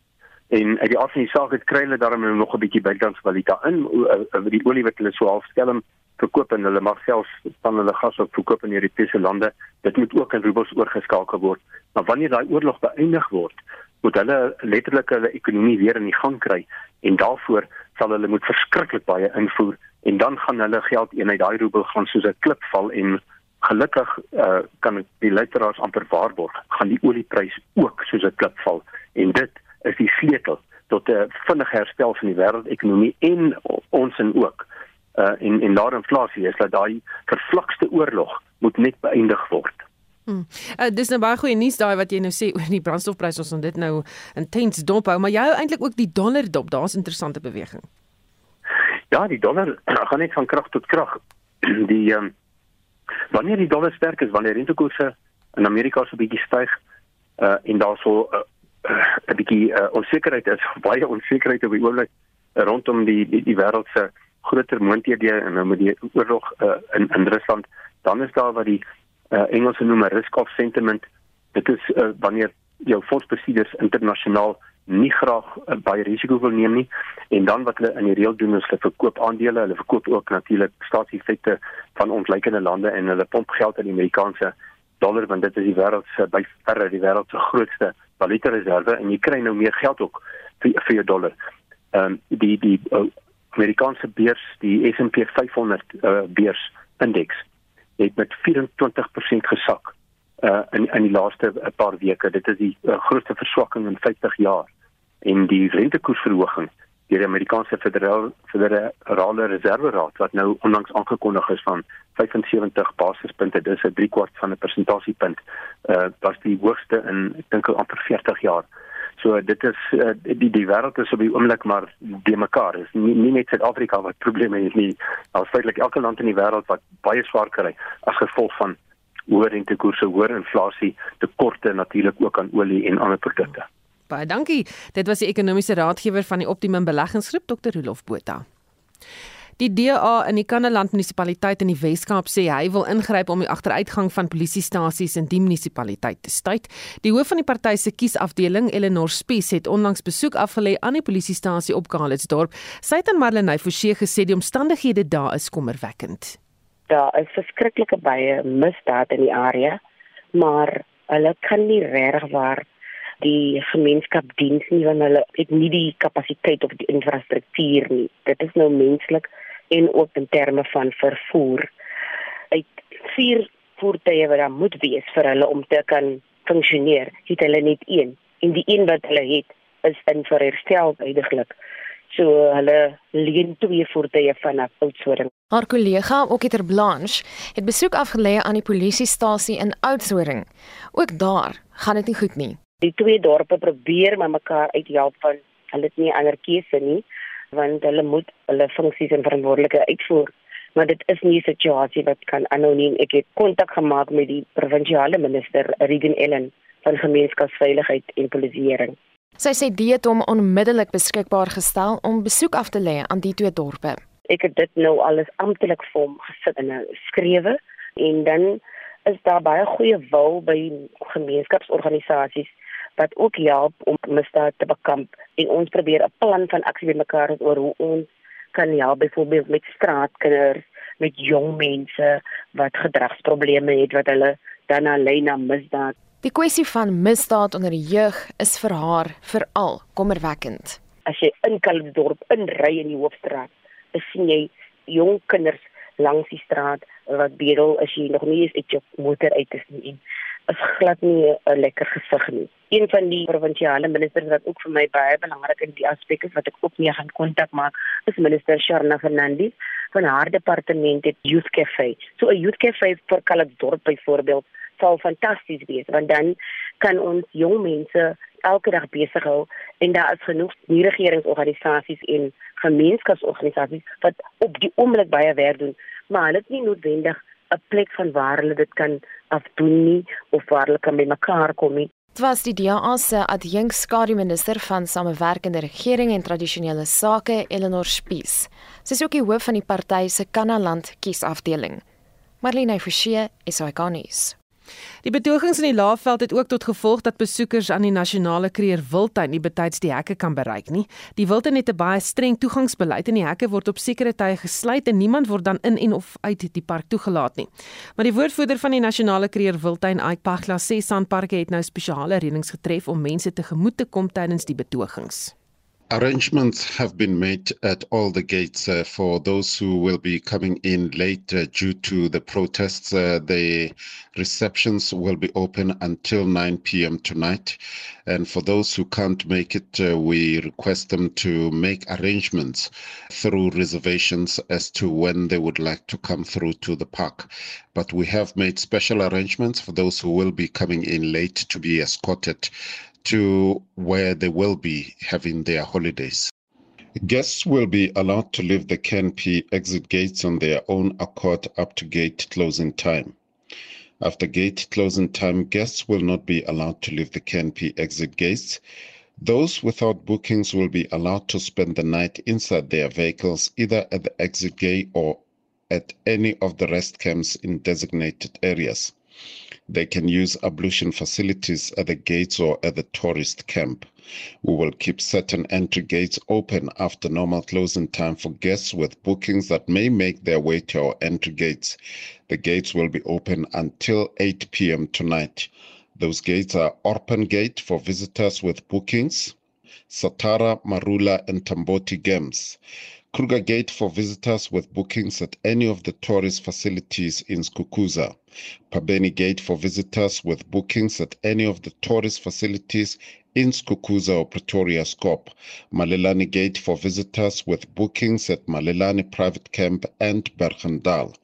En uit die af van die saak het kry hulle daarom nog 'n bietjie buitelandse valuta in oor die olie wat hulle so half skelm verkoop en hulle mag selfs van hulle gas ook verkoop in Europese lande. Dit moet ook in roebels oorgeskakel word. Maar wanneer daai oorlog beëindig word, moet hulle letterlik hulle ekonomie weer in die gang kry en daarvoor sal hulle moet verskriklik baie invoer en dan gaan hulle geld eenheid daai roebel gaan soos 'n klip val en gelukkig uh, kan die luisteraars amper waarborg gaan die olieprys ook soos 'n klip val en dit is die sleutel tot 'n vinnige herstel van die wêreldekonomie en ons en ook uh, en en laer inflasie is dat daai vervlakste oorlog moet net beëindig word. Hmm. Uh, dis nou baie goeie nuus daai wat jy nou sê oor die brandstofpryse ons het dit nou intens dop hou maar jy hou eintlik ook die dollar dop daar's interessante beweging. Ja, die dollar gaan net van krag tot krag. Die um, wanneer die dollar sterk is, wanneer rentekoerse in Amerika so bietjie styg uh en daar so 'n uh, uh, bietjie uh, onsekerheid is, baie onsekerheid op die oomblik rondom die die, die wêreld se groter moonthede en nou met die oorlog uh, in in Rusland, dan is daar wat die uh, Engelse noem 'n risk off sentiment. Dit is uh, wanneer jou fondsbestuurders internasionaal nie graag uh, baie risiko wil neem nie en dan wat hulle in die reël doen is hulle verkoop aandele, hulle verkoop ook natuurlik staatseffekte van ontleikende lande en hulle pomp geld in die Amerikaanse dollar want dit is die wêreld se by verre die wêreld se grootste valuta reserve en jy kry nou meer geld ook vir vir jou dollar. Ehm um, die die uh, Amerikaanse beurs, die S&P 500 uh, beurs indeks het met 24% gesak uh in in die laaste paar weke. Dit is die uh, grootste verswakking in 50 jaar en die rentekoersverhoging deur die Amerikaanse federale federale reserveraad wat nou onlangs aangekondig is van 75 basispunte dis 'n 3 kwart van 'n persentasiepunt uh was die hoogste in ek dink amper 40 jaar. So dit is uh, die die wêreld is op die oomblik maar de mekaar. Is nie, nie net Suid-Afrika wat probleme het nie. Daar's feitelik elke land in die wêreld wat baie swaar kry as gevolg van hoë rentekoerse, hoë inflasie, tekorte natuurlik ook aan olie en ander produkte. Baie dankie. Dit was die ekonomiese raadgewer van die Optimum Beleggingsgroep, Dr. Rolof Botha. Die DA in die Kannaland munisipaliteit in die Wes-Kaap sê hy wil ingryp om die agteruitgang van polisiestasies in die munisipaliteit te stuit. Die hoof van die party se kiesafdeling, Eleanor Spies, het onlangs besoek afgelê aan die polisiestasie op Kaalitsdorp. Sy het aan Marlenae Forsie gesê die omstandighede daar is kommerwekkend. Daar is verskriklike baie misdaad in die area, maar hulle kan nie regtig waar die gemeenskap diens nie want hulle het nie die kapasiteit of die infrastruktuur nie. Dit is nou menslik en ook in terme van vervoer. Uit vier voertuie wat daar moet wees vir hulle om te kan funksioneer, het hulle net een en die een wat hulle het is in vir herstel heidaglik. So hulle leen twee voertuie van Oudtshoorn. Haar kollega, Okiter Blanche, het besoek afgelê aan die polisiestasie in Oudtshoorn. Ook daar gaan dit nie goed nie. Die twee dorpe probeer met mekaar uithelp van hulle het nie ander keuse nie want hulle moet hulle funksies en verantwoordelike uitvoer. Maar dit is nie 'n situasie wat kan aanhou nie. Ek het kontak gemaak met die provinsiale minister Regan Ellen van gemeenskapsveiligheid en polisieering. Sy sê dit het hom onmiddellik beskikbaar gestel om besoek af te lê aan die twee dorpe. Ek het dit nou alles amptelik vir hom gesit in 'n skrewe en dan is daar baie goeie wil by gemeenskapsorganisasies wat ook help om misdaad te bekamp en ons probeer 'n plan van aksie bymekaar het oor hoe ons kan help byvoorbeeld met straatkinders, met jong mense wat gedragsprobleme het wat hulle dan alleen na misdaad. Die kwessie van misdaad onder die jeug is vir haar veral kommerwekkend. As jy in Kalendorp inry in die hoofstraat, sien jy jong kinders langs die straat wat bedel as jy nog nie eens uit jou motor uit is nie is glad nie 'n lekker gesig nie. Een van die provinsiale ministers wat ook vir my baie belangrik in die aspek is wat ek ook mee gaan kontak maak, is minister Sharna Fernandez van haar departement het Youth Cafe. So 'n Youth Cafe vir Kalkdorp byvoorbeeld sal fantasties wees want dan kan ons jong mense elke dag besig hou en daar is genoeg nie regeringsorganisasies en gemeenskapsorganisasies wat op die oomblik baie werk doen, maar hulle is nie noodwendig 'n plek van waar hulle dit kan afdoen nie of waar hulle kan bymekaar kom nie. Dit was die DA se adjunk skademinister van samewerkende regering en tradisionele sake, Eleanor Spies. Sy is ook die hoof van die party se Kanaland kiesafdeling. Marlene Forsie, SAK-nuus. Die betogings in die Laagveld het ook tot gevolg dat besoekers aan die nasionale kreer Wildtuin nie betyds die hekke kan bereik nie. Die Wildtuin het 'n baie streng toegangsbeleid en die hekke word op sekere tye gesluit en niemand word dan in en of uit die park toegelaat nie. Maar die woordvoerder van die nasionale kreer Wildtuin, Ike Pagla, sê Sanparks het nou spesiale reëlings getref om mense tegemoet te kom tydens die betogings. Arrangements have been made at all the gates uh, for those who will be coming in late uh, due to the protests. Uh, the receptions will be open until 9 p.m. tonight. And for those who can't make it, uh, we request them to make arrangements through reservations as to when they would like to come through to the park. But we have made special arrangements for those who will be coming in late to be escorted to where they will be having their holidays. Guests will be allowed to leave the CanP exit gates on their own accord up to gate closing time. After gate closing time, guests will not be allowed to leave the CanP exit gates. Those without bookings will be allowed to spend the night inside their vehicles, either at the exit gate or at any of the rest camps in designated areas. They can use ablution facilities at the gates or at the tourist camp. We will keep certain entry gates open after normal closing time for guests with bookings that may make their way to our entry gates. The gates will be open until 8 p.m. tonight. Those gates are Orpan Gate for visitors with bookings, Satara, Marula, and Tamboti Games. Kruger Gate for visitors with bookings at any of the tourist facilities in Skukuza. Pabeni Gate for visitors with bookings at any of the tourist facilities in Skukuza or Pretoria Scope. Malelani Gate for visitors with bookings at Malelani Private Camp and Bergendal.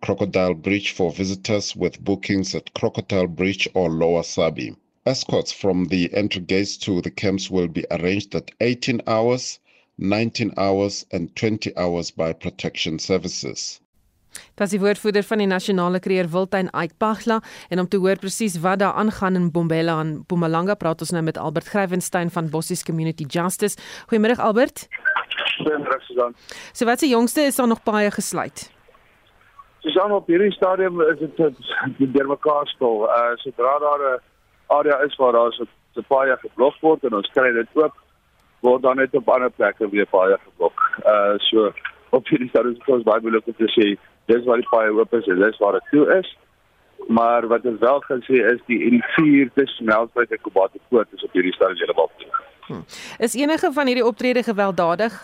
Crocodile Bridge for visitors with bookings at Crocodile Bridge or Lower Sabi. escorts from the entry gates to the camps will be arranged at 18 hours, 19 hours, and 20 hours by protection services. Dit is die woordvoerder van die nasionale kreer Wildtuin Aikpagla en om te hoor presies wat daar aangaan in Bombela en Mpumalanga praat ons nou met Albert Grywenstein van Bossies Community Justice. Goeiemôre Albert. Goeiemôre Susan. So wat se jongste is daar nog baie gesluit? Susan op hierdie stadium is dit deurmekaar spul. Uh sodra daar 'n area is waar daar so 'n paai geblok word en ons kry dit oop word dan net op ander plekke weer paai geblok. Uh so op hierdie stadium is dit baie moeilik om te sê dis waar die paai oop is en dis waar dit toe is. Maar wat ons wel kan sê is die N4 tussen Melkwyk en Kobate Poort is op hierdie stadium heeltemal toe. Hm. Is enige van hierdie optrede gewelddadig?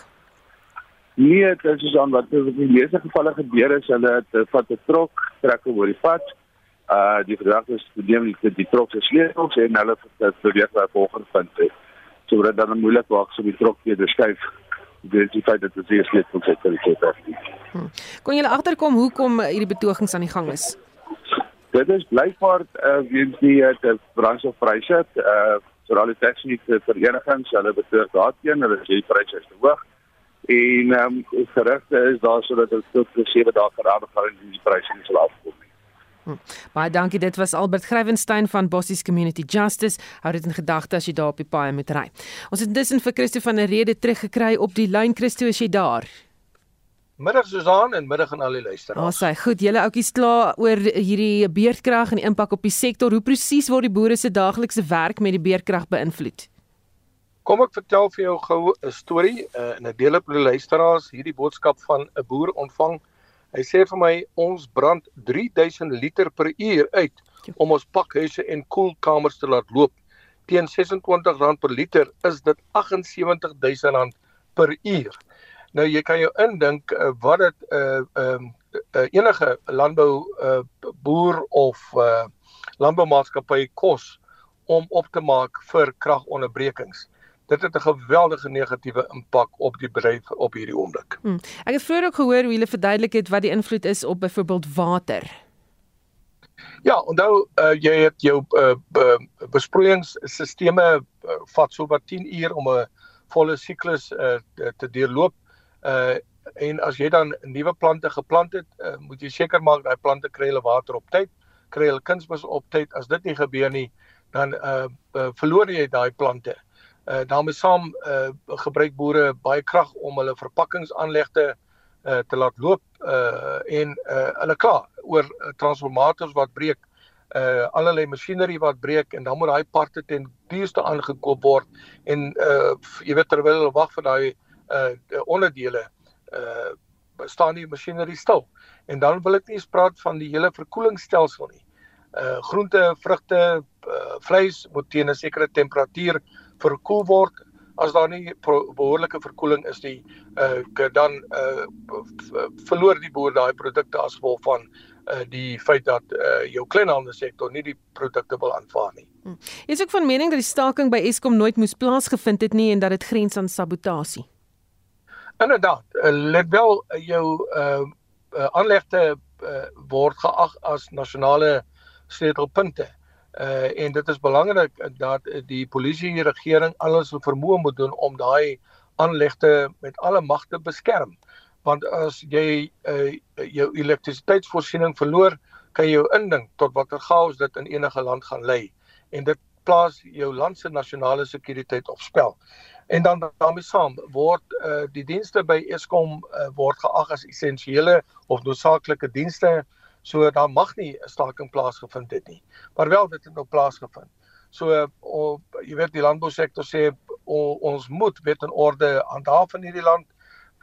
Nee, dit is aan wat in die meeste gevalle gebeur is hulle het vat 'n trok, trek oor die pad. Uh die verdagte is neem die, die trok se sleutels en hulle probeer by volgende punt hê. So dit dan moeilik maak so die trok weer skuif dis die feit dat dit se sleutels het vir die kêt. Hm. Kon julle agterkom hoekom hierdie betogings aan die gang is? Dit is blykbaar uh weens die uh, brandstofpryse uh veral die taxi verenigings, hulle betoog daarteen, hulle sê die pryse is te hoog en ehm um, gerugte is daar sodat dit tot 7 dae geraad gaan en die pryse nie sal afkom nie. Hm. Baie dankie. Dit was Albert Grywenstein van Bossies Community Justice. Hou dit in gedagte as jy daar op die paai moet ry. Ons het intussen vir Christo van der Rede teruggekry op die lyn. Christo, is jy daar? Middag Susan en middag aan al die luisteraars. Ons sê goed, julle oudjies kla oor hierdie beerdkrag en die impak op die sektor. Hoe presies word die boere se daaglikse werk met die beerdkrag beïnvloed? Kom ek vertel vir jou gou 'n storie uh, en ek deel op die luisteraars hierdie boodskap van 'n boer ontvang. Hy sê vir my ons brand 3000 liter per uur uit om ons pakhuise en koelkamers te laat loop. Teen R26 per liter is dit R78000 per uur. Nou jy kan jou indink uh, wat dit 'n uh, um, uh, enige landbou uh, boer of uh, landboumaatskappy kos om op te maak vir kragonderbrekings dit het 'n geweldige negatiewe impak op die bedryf op hierdie oomblik. Hmm. Ek het vroeër ook gehoor hoe hulle verduidelik het wat die invloed is op byvoorbeeld water. Ja, onthou uh, jy het jou uh, besproeiingsstelsels uh, vat so wat 10 uur om 'n volle siklus uh, te deurloop. Uh en as jy dan nuwe plante geplant het, uh, moet jy seker maak daai plante kry hulle water op tyd, kry hulle kunsmis op tyd. As dit nie gebeur nie, dan uh, uh verloor jy daai plante. Uh Uh daarmee saam uh gebruik boere baie krag om hulle verpakkingsaanlegte uh te laat loop uh en uh hulle kla oor uh, transformators wat breek uh allerlei masjinerie wat breek en dan moet daai parte ten duurste aangekoop word en uh jy weet terwyl hulle wag vir daai uh onderdele uh staan die masjinerie stil. En dan wil ek nie eens praat van die hele verkoelingsstelsel nie. Uh groente, vrugte, uh, vleis moet teen 'n sekere temperatuur verkoel word as daar nie behoorlike verkoeling is nie uh dan uh verloor die boer daai produkte as gevolg van uh die feit dat uh jou kleinhandelsektor nie die produkte wil aanvaar nie. Hm. Is ook van mening dat die staking by Eskom nooit moes plaasgevind het nie en dat dit grens aan sabotasie. Inderdaad, uh, let wel uh, jou uh, uh aanlegte uh, word geag as nasionale sleutelpunte. Uh en dit is belangrik dat die polisie en die regering alles wat vermoë moet doen om daai aanlegte met alle magte beskerm. Want as jy uh jou elektrisiteitsvoorsiening verloor, kan jy jou indink tot watter chaos dit in enige land gaan lei. En dit plaas jou land se nasionale sekuriteit op spel. En dan daarmee saam word uh die dienste by Eskom uh, word geag as essensiële of noodsaaklike dienste So daar mag nie 'n staking plaasgevind het nie. Maar wel dit het nou plaasgevind. So op, jy weet die landbousektor sê o, ons moet wet en orde handhaaf in hierdie land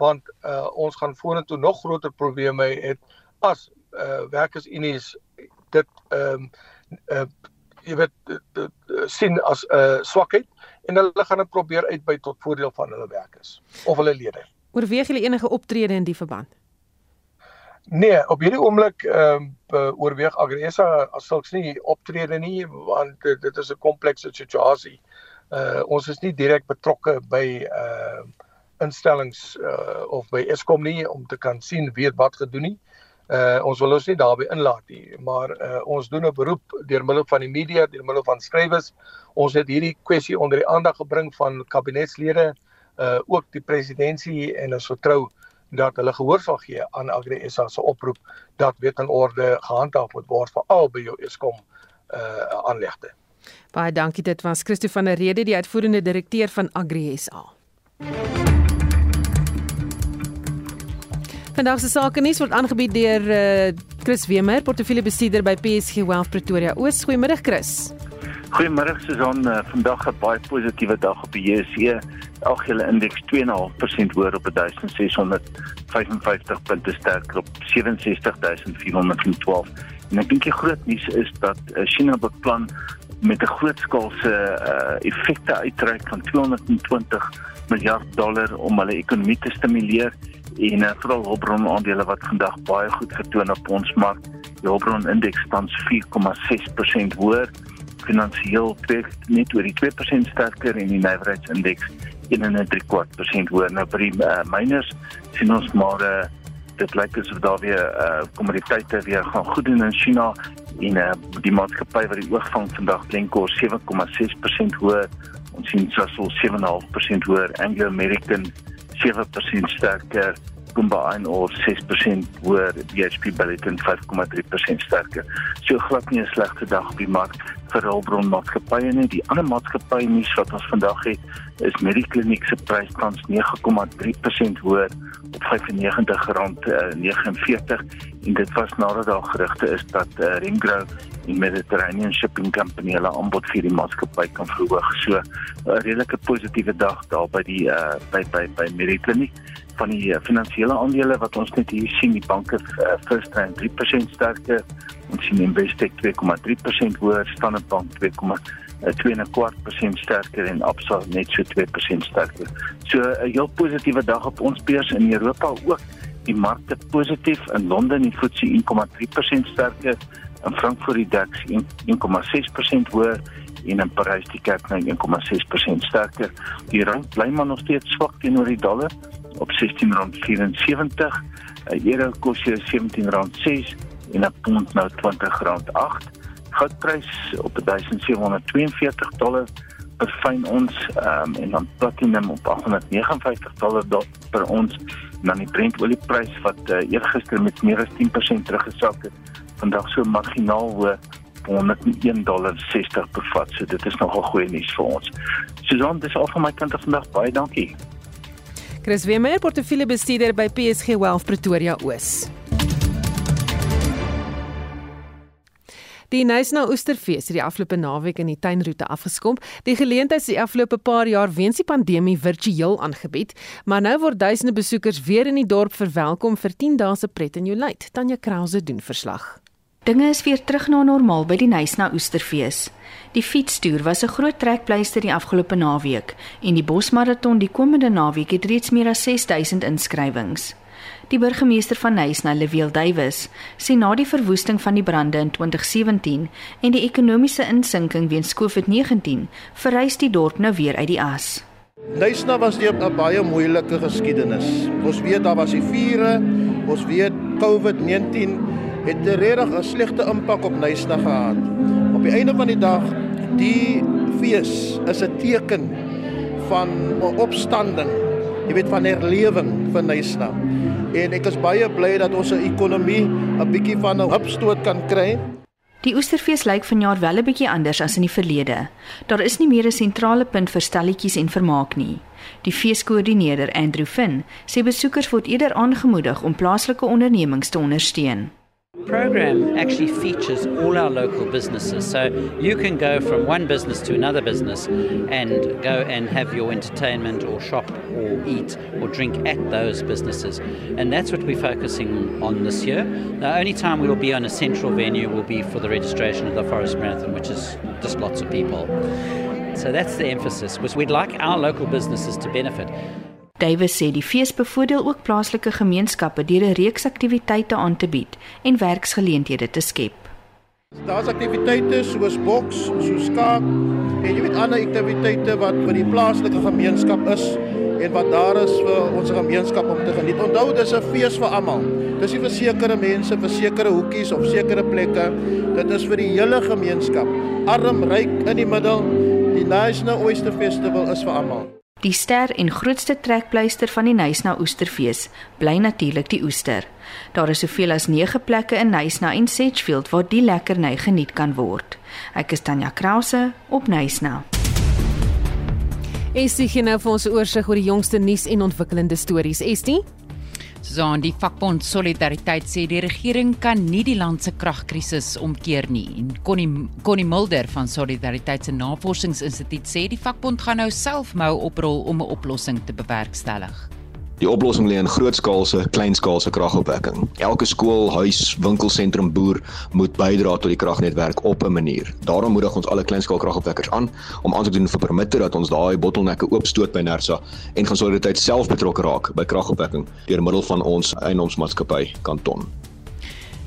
want uh, ons gaan vorentoe nog groter probleme hê as uh, werkersunies dit ehm um, uh, jy weet sien as 'n uh, swakheid en hulle gaan dit probeer uitbuy tot voordeel van hulle werkers of hulle lede. Oorweeg julle enige optrede in die verband? Nee, op hierdie oomblik ehm uh, oorweeg Agresa as sulks nie optrede nie want uh, dit is 'n komplekse situasie. Uh ons is nie direk betrokke by uh instellings uh of by Eskom nie om te kan sien wie wat gedoen nie. Uh ons wil ons nie daarbey inlaat nie, maar uh ons doen 'n beroep deur middel van die media, deur middel van skrywers. Ons het hierdie kwessie onder die aandag gebring van kabinetslede, uh ook die presidentsie en ons vertrou dat hulle gehoor sal gee aan Agri SA se oproep dat wet en orde gehandhaaf moet word vir al by jou Eskom uh aanlegte. Baie dankie dit was Christo van der Rede die uitvoerende direkteur van Agri SA. Vandag se sake nuus word aangebied deur uh, Chris Wemer, portefeuljebestuurder by PSG Wealth Pretoria. Oos, goeiemiddag Chris. Goeiemôre Susan, uh, vandag 'n baie positiewe dag op die JSE. Algehele indeks 2.5% hoër op 1655 punte sterker op 67412. En ek dink die groot nuus is dat uh, China beplan met 'n grootskaalse uh, effekte uitreik van 220 miljard dollar om hulle ekonomie te stimuleer en uh, veral hulpbron aandele wat vandag baie goed vertoon op ons mark. Die hulpbron indeks tans 4,6% hoër finansiëel net oor die 2% sterker en die nywerheidsindeks 1.3% hoër. Nou by uh, miners sien ons maar uh, dit lyk asof daar weer uh, kommoditeite weer gaan goed doen in China en uh, die maatskappy wat die oogvang vandag Glencore 7,6% hoër. Ons sien Sasol 7,5% hoër, Anglo American 7% sterker. Kumba Iron Ore 6% hoër, BHP Billiton 5,3% sterker. So glad nie 'n slegte dag op die mark vir hulpbronmaatskappye nie. Die ander maatskappye nuus wat ons vandag het, is Mediclinic se prys tans 9,3% hoër op R95.49 en dit was nadat daar gerugte is dat uh, Remgro die Mediterranean Shipping Company hulle aanbod vir die maatskappy kan verhoog. So 'n redelike positiewe dag daar by die uh, by by by Mediclinic van die uh, finansiële aandele wat ons net hier sien die banke uh, First Trend 3% sterker ons sien Investec 2,3% hoër Standard Bank 2,2% sterker en Absa net so 2% sterker. So 'n heel positiewe dag op ons beurs in Europa ook. Die markte positief in Londen die FTSE 1,3% sterker, in Frankfurt die DAX 1,6% hoër en in Parys die CAC 1,6% sterker. Die rand bly maar nog steeds swak teenoor die dollar op R16.74. 'n Euro kos jou R17.6 en 'n pond nou R20.8. Goudprys op 1742 dollar per fyn ons um, en dan platinum op 859 dollar per ons en dan die Brent olieprys wat uh, eergister met meer as 10% teruggesak het vandag so marginaal hoër 101 dollar 60 per vat. So dit is nogal goeie nuus vir ons. Susan, dis al van my kant af vandag. Baie dankie. Chris Wemer, portefeuljebestuurder by PSG Wealth Pretoria Oos. Die Nysna Oesterfees het die afgelope naweek in die tuinroete afgeskom. Die geleentheid is die afgelope paar jaar weens die pandemie virtueel aangebied, maar nou word duisende besoekers weer in die dorp verwelkom vir 10 dae se pret en jolijt. Tanya Krause doen verslag. Dinge is weer terug na normaal by die Nysna Oesterfees. Die fietstoer was 'n groot trekpleister die afgelope naweek en die bosmaraton die komende naweek het reeds meer as 6000 inskrywings. Die burgemeester van Nysna, Leweel Duwys, sê na die verwoesting van die brande in 2017 en die ekonomiese insinking weens COVID-19, verrys die dorp nou weer uit die as. Nysna was deur 'n baie moeilike geskiedenis. Ons weet daar was die vure, ons weet COVID-19 het regtig 'n slegte impak op Nysna gehad. Op die einde van die dag, die fees is 'n teken van 'n opstanding, jy weet van herlewing vir Nysna en ek is baie bly dat ons se ekonomie 'n bietjie van 'n hupstoot kan kry. Die Oesterfees lyk vanjaar wel 'n bietjie anders as in die verlede. Daar is nie meer 'n sentrale punt vir stalletjies en vermaak nie. Die feeskoördineerder Andrew Finn sê besoekers word eerder aangemoedig om plaaslike ondernemings te ondersteun. Program actually features all our local businesses. So you can go from one business to another business and go and have your entertainment or shop or eat or drink at those businesses. And that's what we're focusing on this year. The only time we will be on a central venue will be for the registration of the Forest Marathon, which is just lots of people. So that's the emphasis, because we'd like our local businesses to benefit. Davis sê die fees bevoordeel ook plaaslike gemeenskappe deur 'n reeks aktiwiteite aan te bied en werksgeleenthede te skep. Daar's aktiwiteite soos boks, soos skaak en jy weet ander aktiwiteite wat vir die plaaslike gemeenskap is en wat daar is vir ons gemeenskap om te geniet. Onthou dis 'n fees vir almal. Dis nie vir sekere mense vir sekere hoekies of sekere plekke. Dit is vir die hele gemeenskap. Arm, ryk in die middel. Die National Oyster Festival is vir almal. Die ster en grootste trekpleister van die Nysna Oesterfees bly natuurlik die oester. Daar is soveel as 9 plekke in Nysna en Sedgefield waar die lekkerny geniet kan word. Ek is Tanya Krause op Nysna. Estie gee nou vir ons 'n oorsig oor die jongste nuus en ontwikkelende stories. Estie? Susan, die vakbond Solidariteit sê die regering kan nie die land se kragkrisis omkeer nie. En Connie Connie Mulder van Solidariteit se Navorsingsinstituut sê die vakbond gaan nou self mou oprol om 'n oplossing te bewerkstellig. Die oplossing lê in grootskaalse, kleinskaalse kragopwekking. Elke skool, huis, winkelsentrum, boer moet bydra tot die kragnetwerk op 'n manier. Daarom moedig ons alle kleinskaal kragopwekkers aan om aansoek te doen vir permitte dat ons daai bottelnekke oopstoot by Nersa en gaan solidariteit self betrokke raak by kragopwekking deur middel van ons eienaarsmaatskappy Kanton.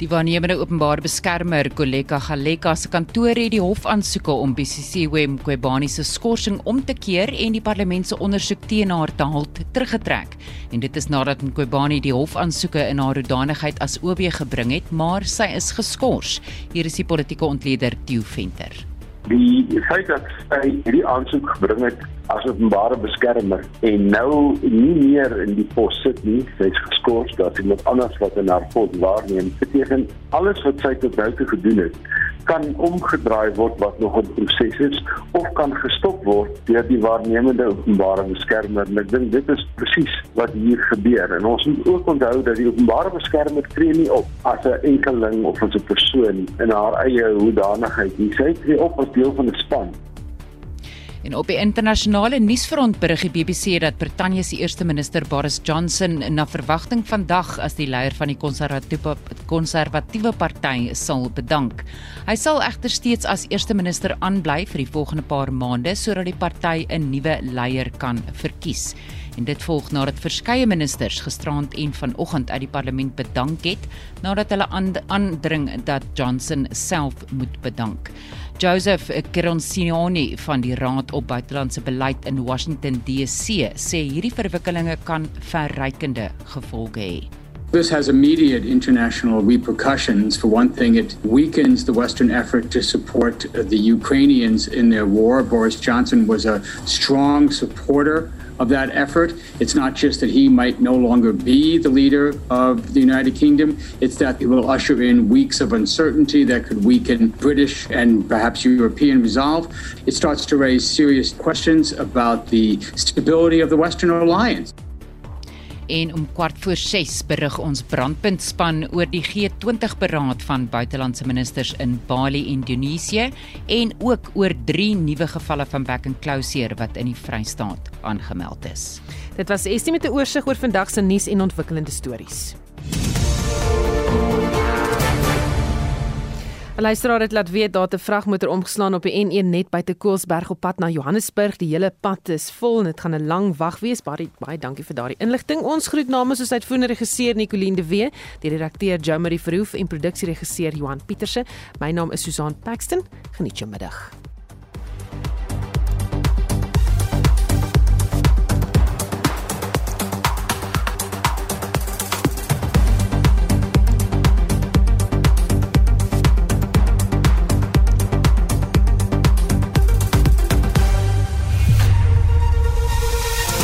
Die waarnemende openbare beskermer, Koleka Galeka se kantoor het die hofaansoeke om BCCW Mqobani se skorsing om te keer en die parlement se ondersoek teen haar te halt teruggetrek. En dit is nadat Mqobani die hofaansoeke in haar hoedanigheid as OB gebring het, maar sy is geskort. Hier is die politieke ontleder Theo Venter. Die feit dat hy hierdie aansoek gebring het as openbare beskermer en nou nie meer in die pos sit nie, sy's geskort, dat iemand anders wat in haar pos waarneem, beteken alles wat sy tot nou toe gedoen het kan omgedraai word wat nog 'n proses is of kan gestop word deur die waarnemende openbare beskermer. En ek dink dit is presies wat hier gebeur. En ons moet ook onthou dat die openbare beskermer tree nie op as 'n enkeling of as 'n persoon in haar eie hoedanigheid nie. Sy tree op as deel van 'n span. En op die internasionale nuusfront berig die BBC dat Brittanje se eerste minister Boris Johnson na verwagting vandag as die leier van die konservatiewe konservatiewe party sal bedank. Hy sal egter steeds as eerste minister aanbly vir die volgende paar maande sodat die party 'n nuwe leier kan verkies. En dit volg nadat verskeie ministers gisterand en vanoggend uit die parlement bedank het nadat hulle aandring dat Johnson self moet bedank. Joseph Kironsioni van die Raad op Buitelandse Beleid in Washington DC sê hierdie verwikkelinge kan verrykende gevolge hê. This has immediate international repercussions. For one thing, it weakens the Western effort to support the Ukrainians in their war. Boris Johnson was a strong supporter of that effort. It's not just that he might no longer be the leader of the United Kingdom, it's that it will usher in weeks of uncertainty that could weaken British and perhaps European resolve. It starts to raise serious questions about the stability of the Western alliance. En om kwart voor 6 berig ons brandpuntspan oor die G20 beraad van buitelandse ministers in Bali, Indonesië en ook oor drie nuwe gevalle van back and closure wat in die Vrystaat aangemeld is. Dit was Estie met 'n oorsig oor vandag se nuus en ontwikkelende stories. 'n Luisteraar het laat weet dat 'n vragmotor omgeslaan op die N1 net buite Koelsberg op pad na Johannesburg. Die hele pad is vol en dit gaan 'n lang wag wees. Baie baie dankie vir daardie inligting. Ons groet namens ons uitvoerende regisseur Nicoline de Wee, die redakteur Jo Marie Verhoef en produksieregisseur Johan Pieterse. My naam is Susan Paxton. Geniet jou middag.